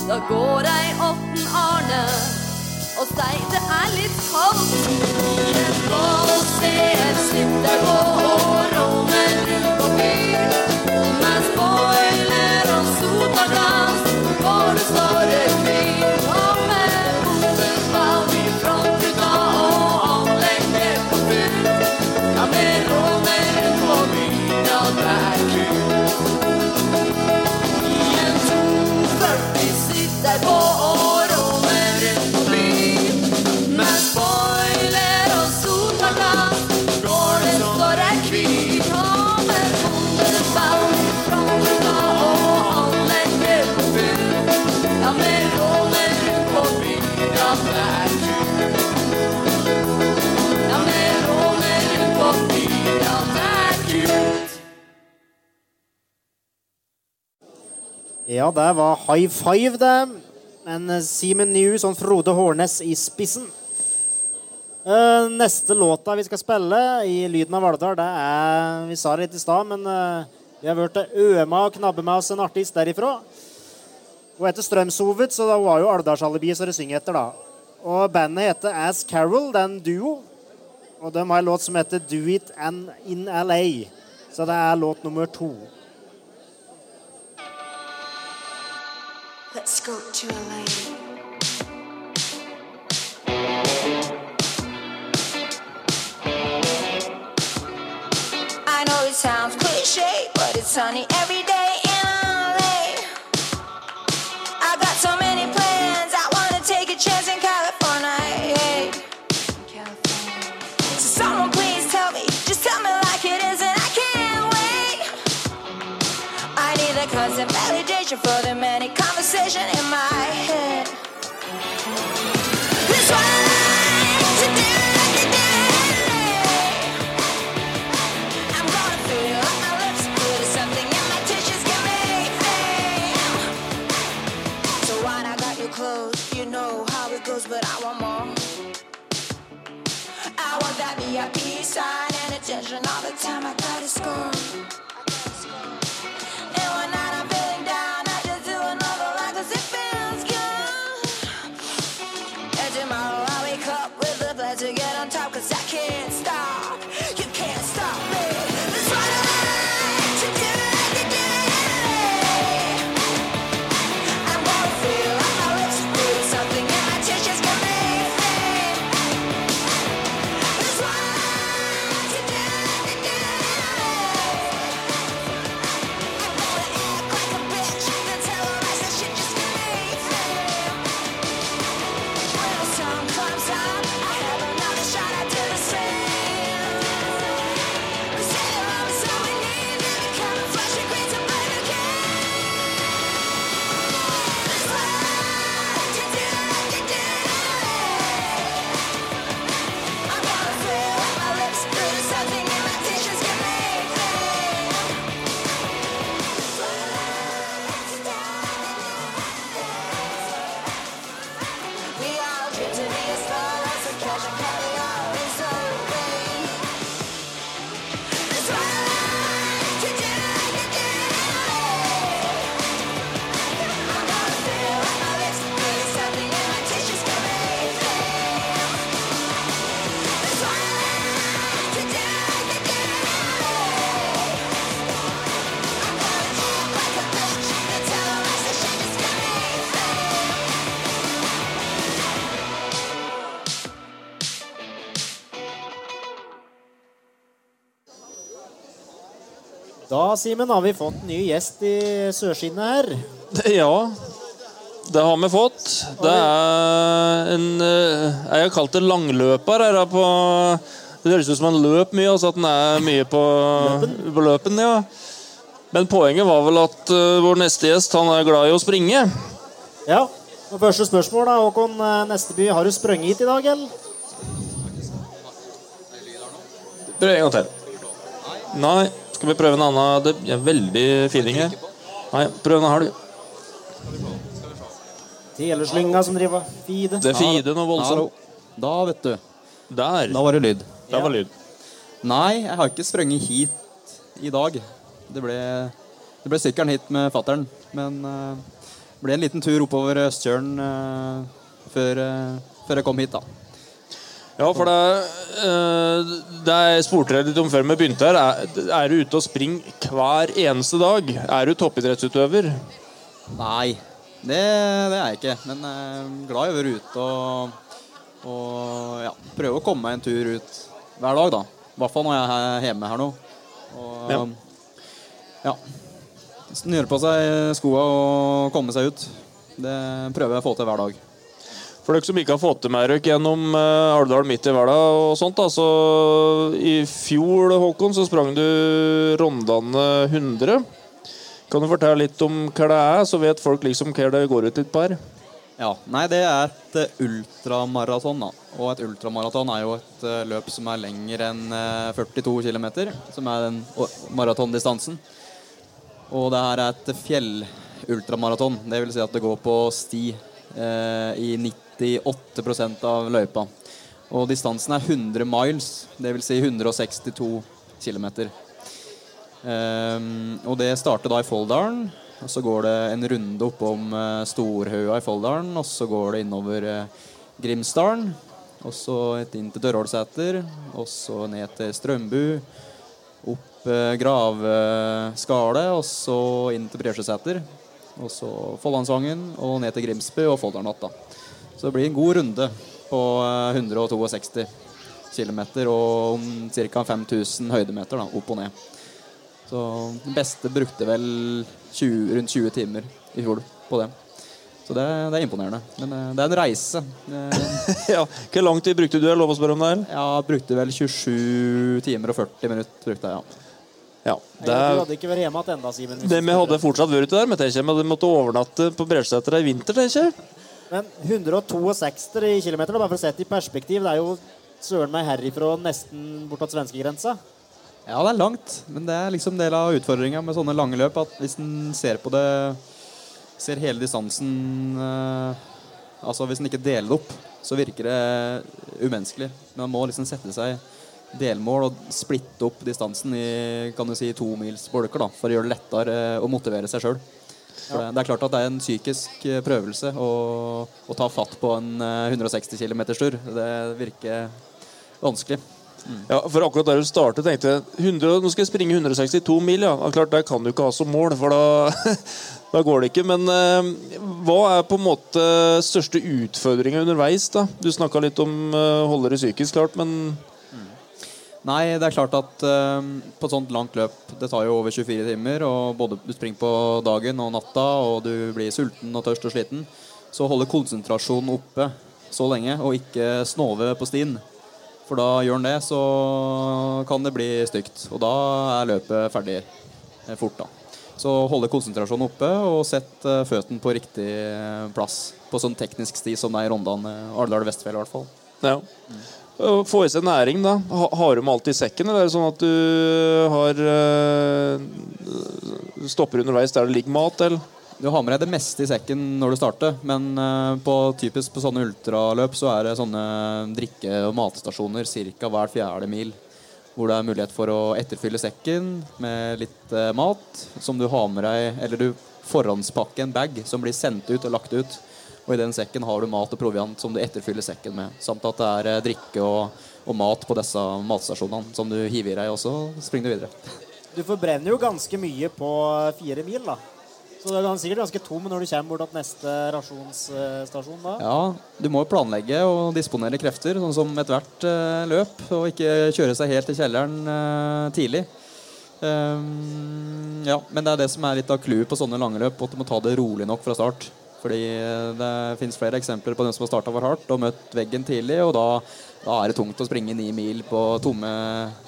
Da går ei åtten Arne og sier det er litt kaldt. Jeg må se et slipp deg gå og rolle. Ja, det
var high five, det. Men eh, Simen New sånn Frode Hårnes i spissen. Eh, neste låta vi skal spille i Lyden av Valldal, det er Vi sa det litt i stad, men eh, vi har hørt det øma og knabbe med oss en artist derifra. Hun heter Strømshovet, så hun har jo Alvdalsalibiet som det synger etter, da. Og bandet heter As Carol, det er en duo. Og de har en låt som heter Do It and In LA. Så det er låt nummer to.
spoke to Elaine. I know it sounds cliche, but it's sunny every day. for the many conversation in my head. This one. I'm gonna feel like my lips something my. So I got you know how it goes, but I want more. I want that VIP sign and attention all the time. I gotta score.
Simen, har vi fått en ny gjest i Sørskinnet her.
Ja, det har vi fått. Det er en eh, Jeg har kalt det langløper her på Det høres ut som han løp mye, altså at han er mye på på løpen. ja. Men poenget var vel at eh, vår neste gjest han er glad i å springe.
Ja. og Første spørsmål, da, Håkon eh, Nesteby. Har du sprunget hit i dag, eller?
Prøv en gang til. Nei, skal vi prøve en annen? Det er veldig feeling her. Nei, prøv en halv.
Teleslynga som driver Fide.
Det feeder noe voldsomt.
Da, vet du.
Der.
Da var det lyd.
Der var lyd.
Nei, jeg har ikke sprunget hit i dag. Det ble, det ble sykkelen hit med fattern. Men eh, det ble en liten tur oppover Østkjølen eh, før, eh, før jeg kom hit, da.
Ja, for det, eh, det jeg spurte deg litt om før vi begynte her. Er, er du ute og springer hver eneste dag? Er du toppidrettsutøver?
Nei, det, det er jeg ikke. Men jeg er glad i å være ute og, og ja, prøve å komme meg en tur ut hver dag, da. I hvert fall når jeg er hjemme her nå. Og
Ja.
ja. Snøre på seg skoa og komme seg ut. Det prøver jeg å få til hver dag.
For dere som ikke har fått det med dere gjennom uh, Alvdal midt i hverdag og sånt, da, så i fjor, Håkon, så sprang du Rondane 100. Kan du fortelle litt om hva det er, så vet folk liksom hva det går ut litt på her?
Ja, nei, det er et eh, ultramaraton. da. Og et ultramaraton er jo et eh, løp som er lengre enn eh, 42 km, som er den maratondistansen. Og det her er et fjellultramaraton. Det vil si at det går på sti eh, i 98% av løypa. Og distansen er 100 miles, vil si 162 km. Um, og det starter da i Folldalen. Og så går det en runde oppom uh, Storhaua i Folldalen. Og så går det innover uh, Grimsdalen. Og så inn til Dørholsæter. Og så ned til Strømbu. Opp uh, Gravskalet. Og så inn til Bresjøsæter. Og så Follandsvangen og ned til Grimsby og Folldalen igjen. da. Så det blir en god runde på eh, 162 km og ca. 5000 høydemeter da, opp og ned. Så den beste brukte vel 20, rundt 20 timer i fjor på det. Så det, det er imponerende. Men eh, det er en reise. Eh,
ja, Hvor lang tid brukte du? Er lov å spørre om det? Ja,
Jeg brukte vel 27 timer og 40 minutter. brukte jeg, ja.
Ja, det,
Du hadde ikke vært hjemme igjen enda, Simen.
vi hadde fortsatt vært ute der, men tenker jeg, men vi måtte overnatte på Bresjøseter i vinter, tenker jeg.
Men 162 km, bare for å sette i perspektiv, det er jo søren meg herifra nesten bortåt svenskegrensa.
Ja, det er langt, men det er liksom del av utfordringa med sånne lange løp. At hvis en ser på det Ser hele distansen eh, Altså hvis en ikke deler det opp, så virker det umenneskelig. Men man må liksom sette seg delmål og splitte opp distansen i kan du si, to mils for å gjøre det lettere å motivere seg sjøl. Det, det er klart at det er en psykisk eh, prøvelse å, å ta fatt på en eh, 160 km-tur. Det virker vanskelig.
Ja, for akkurat der du startet, tenkte jeg 100, nå skal jeg springe 162 mil. ja klart, Der kan du ikke ha som mål, for da, da går det ikke. Men eh, hva er på en måte største utfordringa underveis? da? Du snakka litt om eh, holde det psykisk, klart, men
Nei, det er klart at uh, på et sånt langt løp Det tar jo over 24 timer, og både du springer på dagen og natta, og du blir sulten og tørst og sliten. Så holde konsentrasjonen oppe så lenge, og ikke snove på stien. For da gjør den det, så kan det bli stygt. Og da er løpet ferdig eh, fort, da. Så holde konsentrasjonen oppe, og sett uh, føttene på riktig eh, plass. På sånn teknisk sti som det er i Rondane, Alvdal Vestfjell i hvert fall.
ja. Å Få i seg næring, da. Har du med alt i sekken, eller er det sånn at du har eh, Stopper underveis der det ligger mat, eller?
Du har med deg det meste i sekken når du starter, men eh, på, typisk på sånne ultraløp så er det sånne drikke- og matstasjoner ca. hver fjerde mil. Hvor det er mulighet for å etterfylle sekken med litt eh, mat som du har med deg Eller du forhåndspakker en bag som blir sendt ut og lagt ut. Og i den sekken har du mat og proviant som du etterfyller sekken med. Samt at det er eh, drikke og, og mat på disse matstasjonene som du hiver i deg, og så springer du videre.
Du forbrenner jo ganske mye på fire mil, da. Så du er sikkert ganske tom når du kommer bort til neste rasjonsstasjon da.
Ja, du må jo planlegge og disponere krefter, sånn som ethvert eh, løp, og ikke kjøre seg helt til kjelleren eh, tidlig. Um, ja, men det er det som er litt av clouet på sånne lange løp, at du må ta det rolig nok fra start. Fordi eh, det finnes flere eksempler på dem som har starta for hardt og møtt veggen tidlig, og da, da er det tungt å springe ni mil på tomme,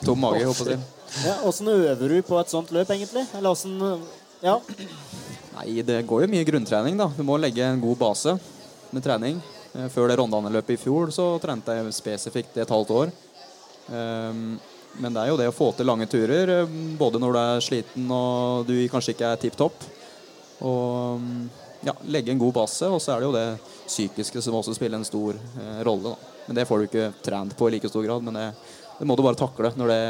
tom mage. håper jeg.
Ja, Åssen øver du på et sånt løp, egentlig? Eller åssen Ja.
Nei, det går jo mye grunntrening, da. Du må legge en god base med trening. Eh, Før det Rondane-løpet i fjor så trente jeg spesifikt i et halvt år. Ehm, Men det er jo det å få til lange turer, eh, både når du er sliten og du kanskje ikke er tipp topp. Og mm, ja, legge en god base, og så er det jo det psykiske som også spiller en stor eh, rolle. Da. Men det får du ikke trent på i like stor grad, men det, det må du bare takle når det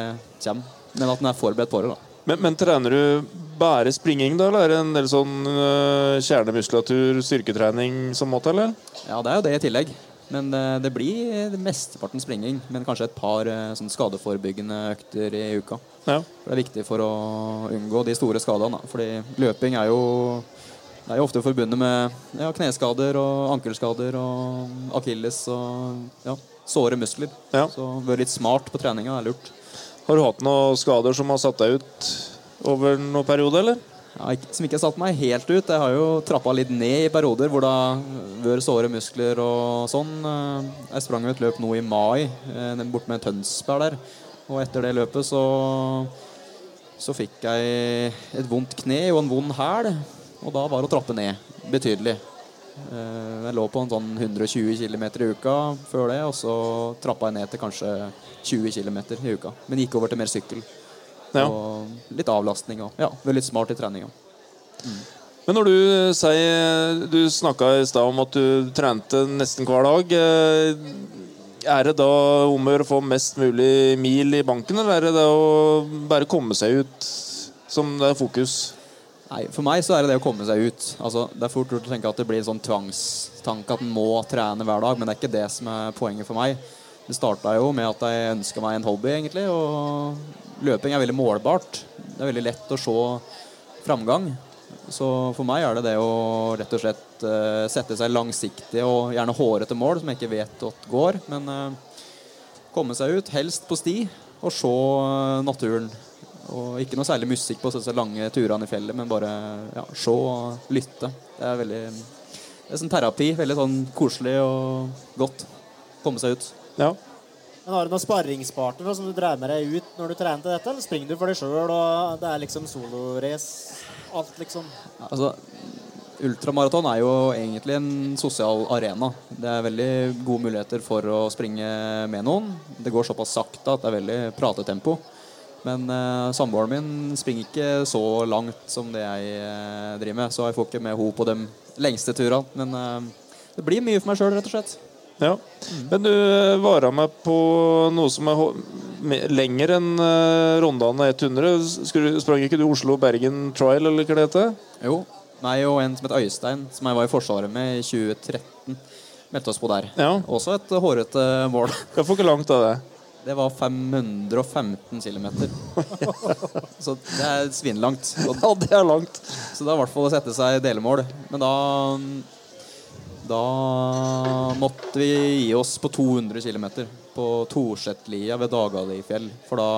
kommer. Men at en er forberedt på det. da.
Men, men trener du bare springing, da, eller er det en del sånn øh, kjernemuskulatur, styrketrening som må til, eller?
Ja, det er jo det i tillegg. Men eh, det blir mesteparten springing. Men kanskje et par eh, sånn skadeforebyggende økter i uka.
Ja.
Det er viktig for å unngå de store skadene. Fordi løping er jo, det er jo ofte forbundet med ja, kneskader og ankelskader og akilles og ja, såre muskler.
Ja.
Så være litt smart på treninga er lurt.
Har du hatt noen skader som har satt deg ut over noen periode, eller?
Ja, som ikke har satt meg helt ut. Jeg har jo trappa litt ned i perioder hvor det har vært såre muskler og sånn. Jeg sprang et løp nå i mai eh, bort med Tønsberg der. Og etter det løpet så så fikk jeg et vondt kne og en vond hæl. Og da var det å trappe ned betydelig. Eh, Jeg lå på en sånn 120 km i uka før det, og så trappa jeg ned til kanskje 20 km i uka. Men gikk over til mer sykkel.
Ja.
Og litt avlastning og ja, være litt smart i treninga.
Men når du øh, sier Du snakka i stad om at du trente nesten hver dag. eh, Er det da om å få mest mulig mil i banken, eller er det det å bare komme seg ut som det er fokus?
Nei, For meg så er det det å komme seg ut. Altså, det er fort gjort å tenke at det blir en sånn tvangstanke at en må trene hver dag, men det er ikke det som er poenget for meg. Det starta jo med at jeg ønska meg en hobby, egentlig. Og løping er veldig målbart. Det er veldig lett å se framgang. Så for meg er det det å rett og slett uh, sette seg langsiktig og gjerne hårete mål, som jeg ikke vet at går. Men uh, komme seg ut, helst på sti, og se eh, naturen. Og ikke noe særlig musikk på disse lange turene i fjellet, men bare ja, se og lytte. Det er veldig Det er sånn terapi. Veldig sånn koselig og godt. Komme seg ut.
Ja.
Men Har du noen sparringspartner som du drar med deg ut når du trener til dette? Eller springer du for deg sjøl, og det er liksom solorace? Alt, liksom.
Altså, ultramaraton er jo egentlig en sosial arena. Det er veldig gode muligheter for å springe med noen. Det går såpass sakte at det er veldig pratetempo. Men eh, samboeren min springer ikke så langt som det jeg eh, driver med, så jeg får ikke med henne på de lengste turene. Men eh, det blir mye for meg sjøl, rett og slett.
Ja. Men du vara meg på noe som er lenger enn øh, Rondane 100. Skulle, sprang ikke du Oslo-Bergen Trial, eller hva det heter?
Jo. Meg og en som het Øystein, som jeg var i Forsvaret med i 2013, meldte oss på der.
Ja.
Også et hårete mål.
Hva ikke langt av det?
Det var 515 km. Så det er svinlangt.
Ja, det er langt.
Så det er i hvert fall å sette seg delmål. Men da Da måtte vi gi oss på 200 km på Torsetlia ved Dagalifjell. For da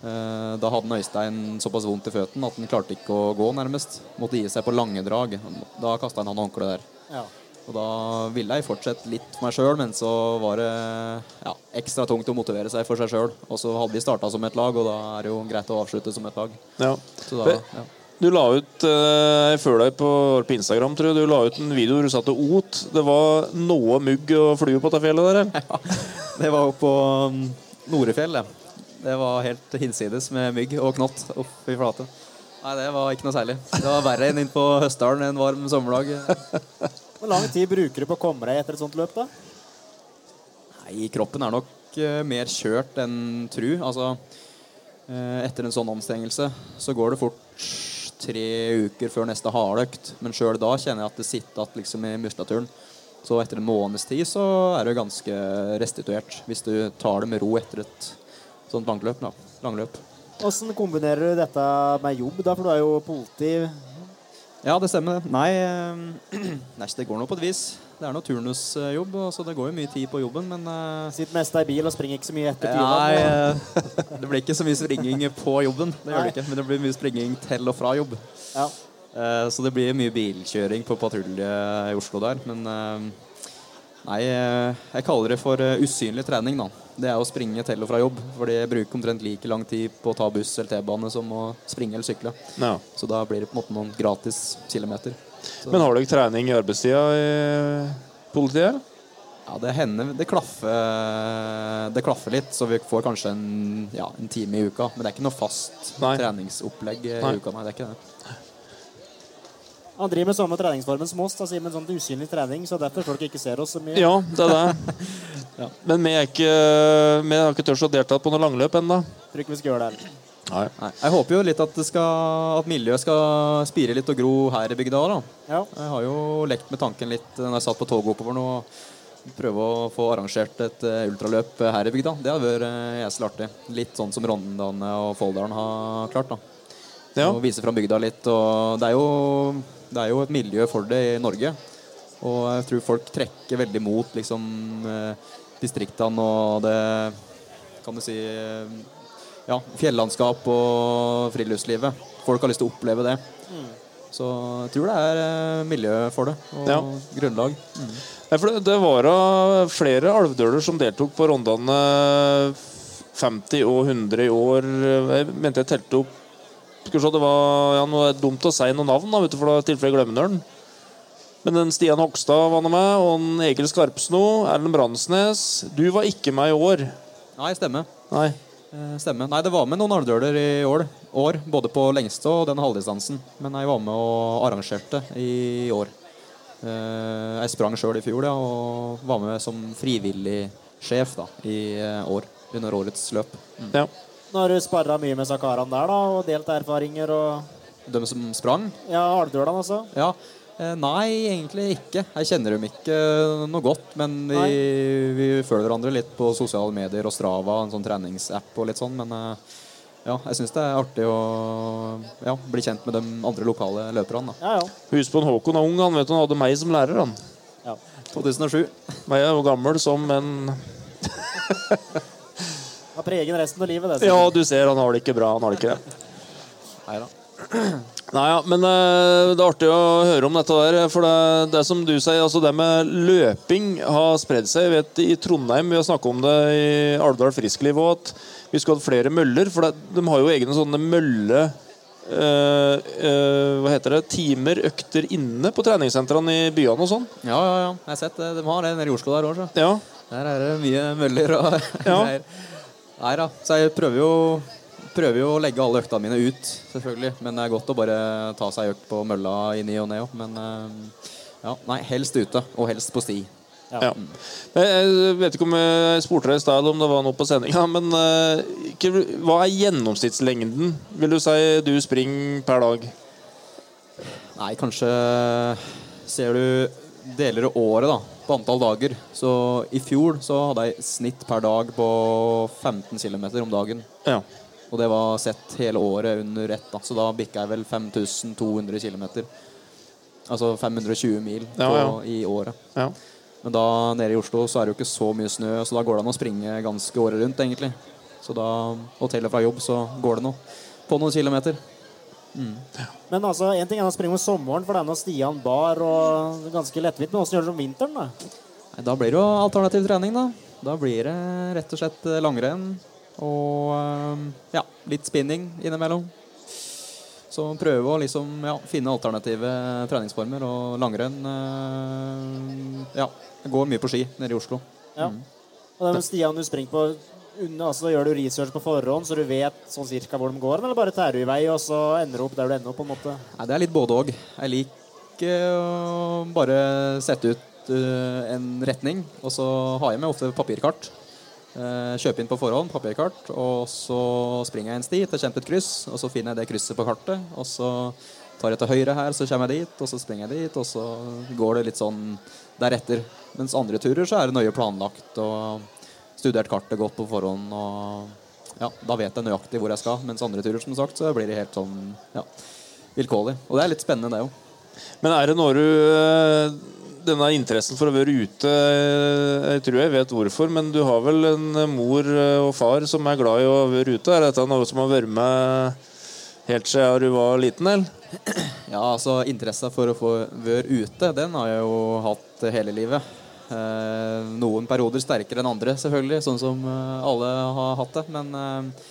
eh, da hadde Øystein såpass vondt i føttene at han klarte ikke å gå, nærmest. Måtte gi seg på lange drag. Da kasta han håndkleet der.
Ja.
Og da ville jeg fortsette litt for meg sjøl, men så var det ja, ekstra tungt å motivere seg for seg sjøl. Og så hadde vi starta som et lag, og da er det jo greit å avslutte som et lag.
Ja.
Så da, ja.
Du la ut eh, Jeg føler deg på, på Instagram, tror jeg. Du la ut en video hvor du satt og ot. Det var noe mugg og flue på dette fjellet der? eller?
Det var jo på um, Norefjell, det. Det var helt hinsides med mygg og knott oppi flate. Nei, det var ikke noe særlig. Det var verre enn inn på Høstdalen en varm sommerdag.
Hvor lang tid bruker du på å komme deg etter et sånt løp, da?
Nei, kroppen er nok uh, mer kjørt enn tru. Altså, uh, etter en sånn anstrengelse så går det fort tre uker før neste hardøkt. Men sjøl da kjenner jeg at det sitter igjen liksom, i muskulaturen. Så etter en måneds tid så er du ganske restituert. Hvis du tar det med ro etter et sånt langløp. Da. langløp.
Åssen kombinerer du dette med jobb, da? For du er jo politi.
Ja, det stemmer. Nei, eh, nei, det går nå på et vis. Det er noe turnusjobb, så det går jo mye tid på jobben, men eh,
Sitter mest i bil og springer ikke så mye etter
Nei, eh, det blir ikke så mye springing på jobben. Det gjør det ikke, Men det blir mye springing til og fra jobb.
Ja.
Eh, Så det blir mye bilkjøring på patrulje i Oslo der. Men eh, nei, jeg kaller det for usynlig trening, da. Det er å springe til og fra jobb. For det bruker omtrent like lang tid på å ta buss eller T-bane som å springe eller sykle.
Ja.
Så da blir det på en måte noen gratis kilometer. Så,
Men har dere trening i arbeidstida i politiet?
ja, det hender det klaffer, det klaffer litt, så vi får kanskje en, ja, en time i uka. Men det er ikke noe fast
Nei.
treningsopplegg i
Nei.
uka. Nei, det er ikke det.
Han driver med samme treningsformen som oss, med en Sånn usynlig trening, så derfor folk ikke ser oss så mye.
Ja, det er det. Men vi, er ikke, vi har ikke tørt å delta på noe langløp ennå.
Tror ikke vi skal gjøre det.
Nei.
Nei, jeg håper jo litt at, det skal, at miljøet skal spire litt og gro her i bygda. òg,
Ja.
Jeg har jo lekt med tanken litt når jeg satt på toget oppover nå. Prøve å få arrangert et eh, ultraløp her i bygda. Det hadde vært uh, jævlig artig. Litt sånn som Rondane og Folldalen har klart. da.
Ja.
Og vise fram bygda litt. Og det er, jo, det er jo et miljø for det i Norge. Og jeg tror folk trekker veldig mot liksom, eh, distriktene og det Kan du si eh, Ja, fjellandskap og friluftslivet. Folk har lyst til å oppleve det. Så jeg tror det er eh, miljø for det, og
Ja.
grunnlag.
Det, det var flere alvdøler som deltok på rondene 50 og 100 i år. Jeg mente jeg telte opp Skal vi se, det var ja, noe dumt å si noen navn, da, vet du, for i tilfelle glemmer han. Men den Stian Hogstad var nå med, og en Egil Skarpsno, Erlend Bransnes. Du var ikke med i år.
Nei, stemmer.
Nei.
Eh, Stemmer. Nei, det var med noen alvdøler i år, år, både på lengste og den halvdistansen. Men jeg var med og arrangerte i år. Eh, Jeg sprang sjøl i fjor ja, og var med som frivillig sjef da, i eh, år. Under årets løp.
Ja.
Nå har du sparra mye med Sakaran der, da, og delt erfaringer og
De som sprang?
Ja, Alvdølan altså.
Ja. Eh, Nei, egentlig ikke. Jeg kjenner dem ikke noe godt. Men vi, vi følger hverandre litt på sosiale medier og Strava, en sånn treningsapp og litt sånn. Men eh, ja, jeg syns det er artig å ja, bli kjent med de andre lokale løperne.
Ja, ja.
Husk på en Håkon er ung. Han vet han hadde meg som lærer. han.
ja.
2007.
Meg er jo gammel som en
Har pregen resten av livet, det.
Ja, du ser han har det ikke bra. Han har det ikke det.
Nei da.
Nei, ja, men eh, det er artig å høre om dette der. For det, det som du sier, altså det med løping har spredd seg. Jeg vet I Trondheim vi har snakket om det i Alvdal Friskliv òg, at vi skulle hatt flere møller. For det, de har jo egne sånne mølle... Øh, øh, hva heter det? Timer, økter inne på treningssentrene i byene og sånn.
Ja, ja, ja. Jeg har sett det. De har det nede i Oslo der òg, så.
Ja.
Der er det mye møller og
Ja.
Nei da. Så jeg prøver jo, prøver jo å legge alle øktene mine ut, selvfølgelig. Men det er godt å bare ta seg økt på mølla i ny og ne òg. Men eh, ja, nei, helst ute. Og helst på sti.
Ja. Jeg jeg vet ikke om jeg spurte deg i stad om det var noe på sendinga, men eh, hva er gjennomsnittslengden vil du si du springer per dag?
Nei, kanskje ser du deler året da, på antall dager. Så i fjor så hadde jeg snitt per dag på 15 km om dagen.
Ja.
Og det var sett hele året under ett. Da. Så da bikka jeg vel 5200 km. Altså 520 mil på,
Ja, ja.
i året.
ja.
Men da nede i Oslo så er det jo ikke så mye snø, så da går det an å springe ganske året rundt, egentlig. Så da, og fra jobb så går det nå på noen kilometer.
Men altså, en ting er å springe om sommeren, for det er noe Stian bar og ganske lettvint. Men åssen gjør du det om vinteren, da?
Nei, da blir det jo alternativ trening, da. Da blir det rett og slett eh, langrenn og eh, ja, litt spinning innimellom. Så prøve å liksom ja, finne alternative treningsformer. Og langrenn eh, Ja, jeg går mye på ski nede i Oslo.
Ja. Og den Stian du springer på, altså, gjør du research på forhånd, så du vet sånn cirka hvor de går, eller bare tærer du i vei, og så ender du opp der du ender opp, på en måte?
Nei, Det er litt både òg. Jeg liker å bare sette ut eh, en retning, og så har jeg med ofte papirkart. Eh, kjøpe inn på forhånd, papirkart, og så springer jeg en sti til kjent et kryss, og så finner jeg det krysset på kartet, og så tar jeg til høyre her, så kommer jeg dit, og så springer jeg dit, og så går det litt sånn deretter. Mens andre turer så er det nøye planlagt og studert kartet godt på forhånd, og ja, da vet jeg nøyaktig hvor jeg skal. Mens andre turer, som sagt, så blir det helt sånn ja, vilkårlig. Og det er litt spennende, det òg.
Men er det når du eh, denne interessen for å være ute Jeg tror jeg vet hvorfor, men du har vel en mor og far som er glad i å være ute? Er dette noe som har vært med helt siden du var liten, eller?
Ja, altså Interessa for å få være ute, den har jeg jo hatt hele livet. Eh, noen perioder sterkere enn andre, selvfølgelig, sånn som eh, alle har hatt det. Men eh,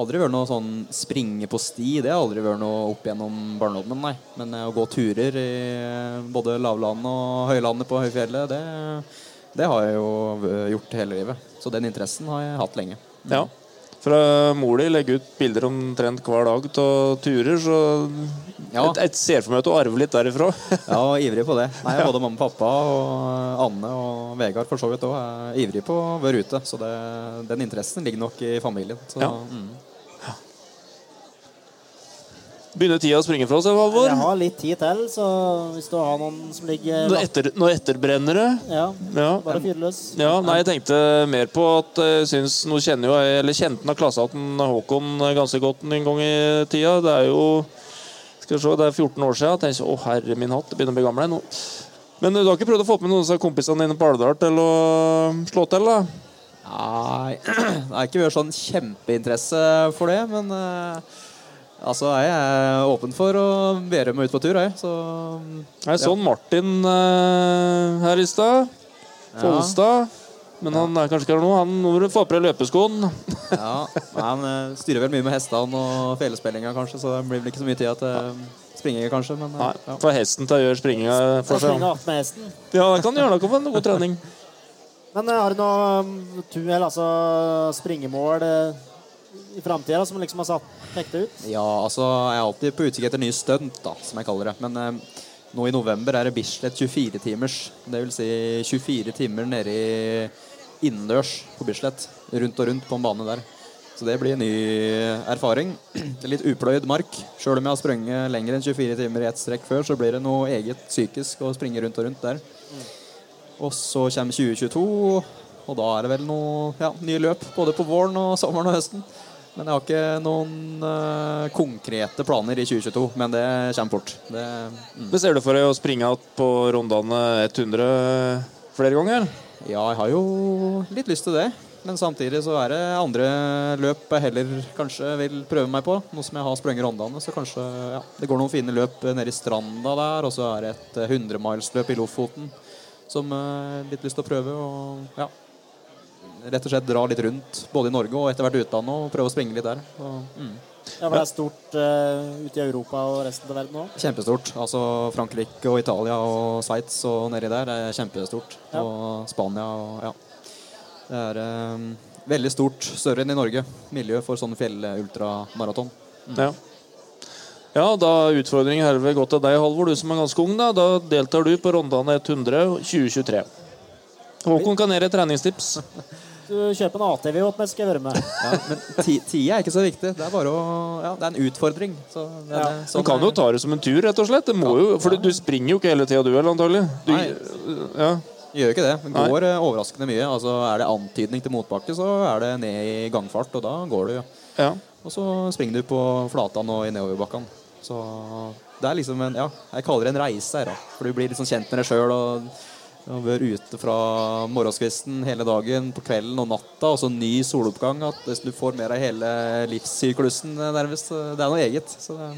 aldri vært noe sånn springe på sti. Det har aldri vært noe opp gjennom barndommen, nei. Men å gå turer i både lavlandet og høylandet på høyfjellet, det, det har jeg jo gjort hele livet. Så den interessen har jeg hatt lenge.
Ja. Fra mor di legger ut bilder omtrent hver dag av turer, så
Ja.
jeg ser for meg at du arver litt derifra.
Ja, ivrig på det. Nei, Både mamma og pappa og Anne og Vegard for så vidt òg er ivrig på å være ute. Så det, den interessen ligger nok i familien. Så,
Ja.
mm.
Begynner tida å springe fra oss, Halvor?
Jeg har litt tid til, så hvis du har noen som ligger
Nå, etter, nå etterbrenner det.
Ja,
Ja.
bare fyr løs.
Ja, nei, jeg tenkte mer på at jeg syns Nå kjenner jo jeg Eller kjente han av klassehatten Håkon ganske godt en gang i tida. Det er jo Skal vi se, det er 14 år siden. Jeg tenkte, å herre min hatt, det begynner å bli gammel nå. Men du har ikke prøvd å få med noen av kompisene dine på Alvdal til å slå til? da?
Nei, det har ikke vært sånn kjempeinteresse for det, men eh, altså jeg er åpen for å være med ut på tur, jeg. Så
Jeg så Martin uh, her i stad. Follestad. Men han er kanskje ikke her nå. Han må få på deg løpeskoen.
ja, han uh, styrer vel mye med hestene og felespillinga, kanskje, så det blir vel ikke så mye tid til springing, kanskje. Men
Nei,
eh, ja.
Få hesten til å gjøre springinga for seg. Ja, det kan du gjøre noe for en god trening.
Men eh, har du noe um, altså springemål eh, i framtida som liksom har satt pekte ut?
Ja, altså jeg er alltid på utkikk etter nye stunt, da, som jeg kaller det. Men eh, nå i november er det Bislett 24-timers. Det vil si 24 timer nede i innendørs på Bislett. Rundt og rundt på en bane der. Så det blir en ny erfaring. Det er litt upløyd mark. Sjøl om jeg har sprunget lenger enn 24 timer i ett strekk før, så blir det noe eget psykisk å springe rundt og rundt der. Og så kommer 2022, og da er det vel noe ja, nye løp både på våren og sommeren og høsten. Men jeg har ikke noen uh, konkrete planer i 2022, men det kommer fort. Det, mm.
Men Ser du for deg å springe igjen på rundene 100 flere ganger?
Ja, jeg har jo litt lyst til det. Men samtidig så er det andre løp jeg heller kanskje vil prøve meg på. Nå som jeg har sprunget rondene, så kanskje ja, det går noen fine løp nede i stranda der. Og så er det et eh, 100-milsløp i Lofoten som jeg har litt lyst til å prøve. Og ja, rett og slett dra litt rundt, både i Norge og etter hvert utlandet, og prøve å springe litt der. Og, mm.
Ja, for det er stort uh, ute i Europa og resten av verden òg.
Kjempestort. Altså Frankrike og Italia og Sveits og nedi der er kjempestort.
Ja.
Og Spania og ja. Det er eh, veldig stort. Større enn i Norge. Miljø for sånn fjellultramaraton.
Ja. Ja, da utfordringen herved gått til deg, Halvor, du som er ganske ung. Da Da deltar du på rondane 100 2023. Håkon kan et treningstips.
Du kjøper en ATV åt meg, skal jeg være med.
Ja, men ti- tida er ikke så viktig. Det er bare å Ja, det er en utfordring. Så det,
Ja.
sånn
Du kan jo ta det som en tur, rett og slett. Det må jo, for du, du springer jo ikke hele tida, du heller, antagelig. Du,
Nei.
ja.
Gjør ikke det. Det
Nei.
går eh, overraskende mye. Altså Er det antydning til motbakke, så er det ned i gangfart, og da går du.
Ja.
Og så springer du på flatan og i nedoverbakkene. Så det er liksom en Ja, jeg kaller det en reise her, da. For du blir liksom kjent med deg sjøl og, og vært ute fra morgenskvisten hele dagen, på kvelden og natta, og så ny soloppgang. At du får mer av hele livssyklusen, eh, nærmest. Det er noe eget. Så det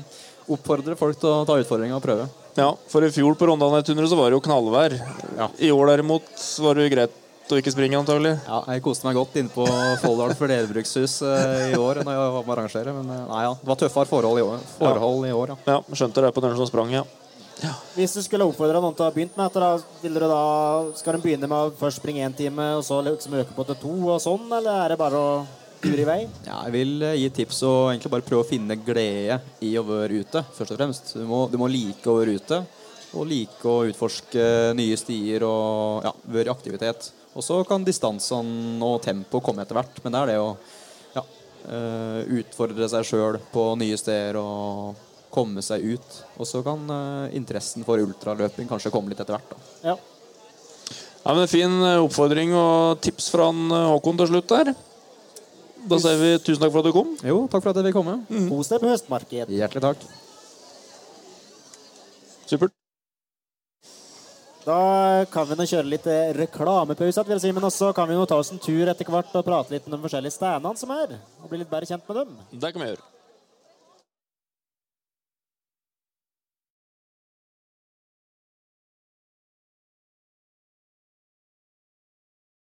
oppfordrer folk til å ta utfordringa og prøve.
ja. For i fjor på rondane 100 så var det jo knallvær.
Ja.
I år derimot var det greit å ikke springe, antagelig.
Ja, jeg koste meg godt inne på Folldal flerbrukshus eh, i år når jeg var med å arrangere. Men eh, nei, ja, det var tøffere forhold i år. Forhold i år ja.
Ja, skjønte det på den som sprang, ja.
Hvis du skulle oppfordre noen til å ha begynt med dette, da, vil dere da, skal de begynne med å først springe én time, og så liksom øke på til to, og sånn, eller er det bare å ture i vei?
Ja, jeg vil eh, gi tips og egentlig bare prøve å finne glede i å være ute, først og fremst. Du må, du må like å være ute, og like å utforske nye stier og ja, være i aktivitet. Og så kan distansene og tempoet komme etter hvert, men det er det å ja, eh, utfordre seg sjøl på nye steder og komme seg ut. Og så kan eh, interessen for ultraløping kanskje komme litt etter hvert. Da.
Ja.
Ja, men Fin eh, oppfordring og tips fra han, eh, Håkon til slutt der. Da sier vi tusen takk for at du kom.
Jo, takk for at jeg fikk komme.
Kos deg på høstmarkedet.
Hjertelig takk.
Supert.
Da kan vi nå kjøre litt reklamepause, vil jeg si, men også kan vi nå ta oss en tur etter hvert og prate litt om de forskjellige standene som er. Og bli litt bedre kjent med dem.
Det kan vi gjøre.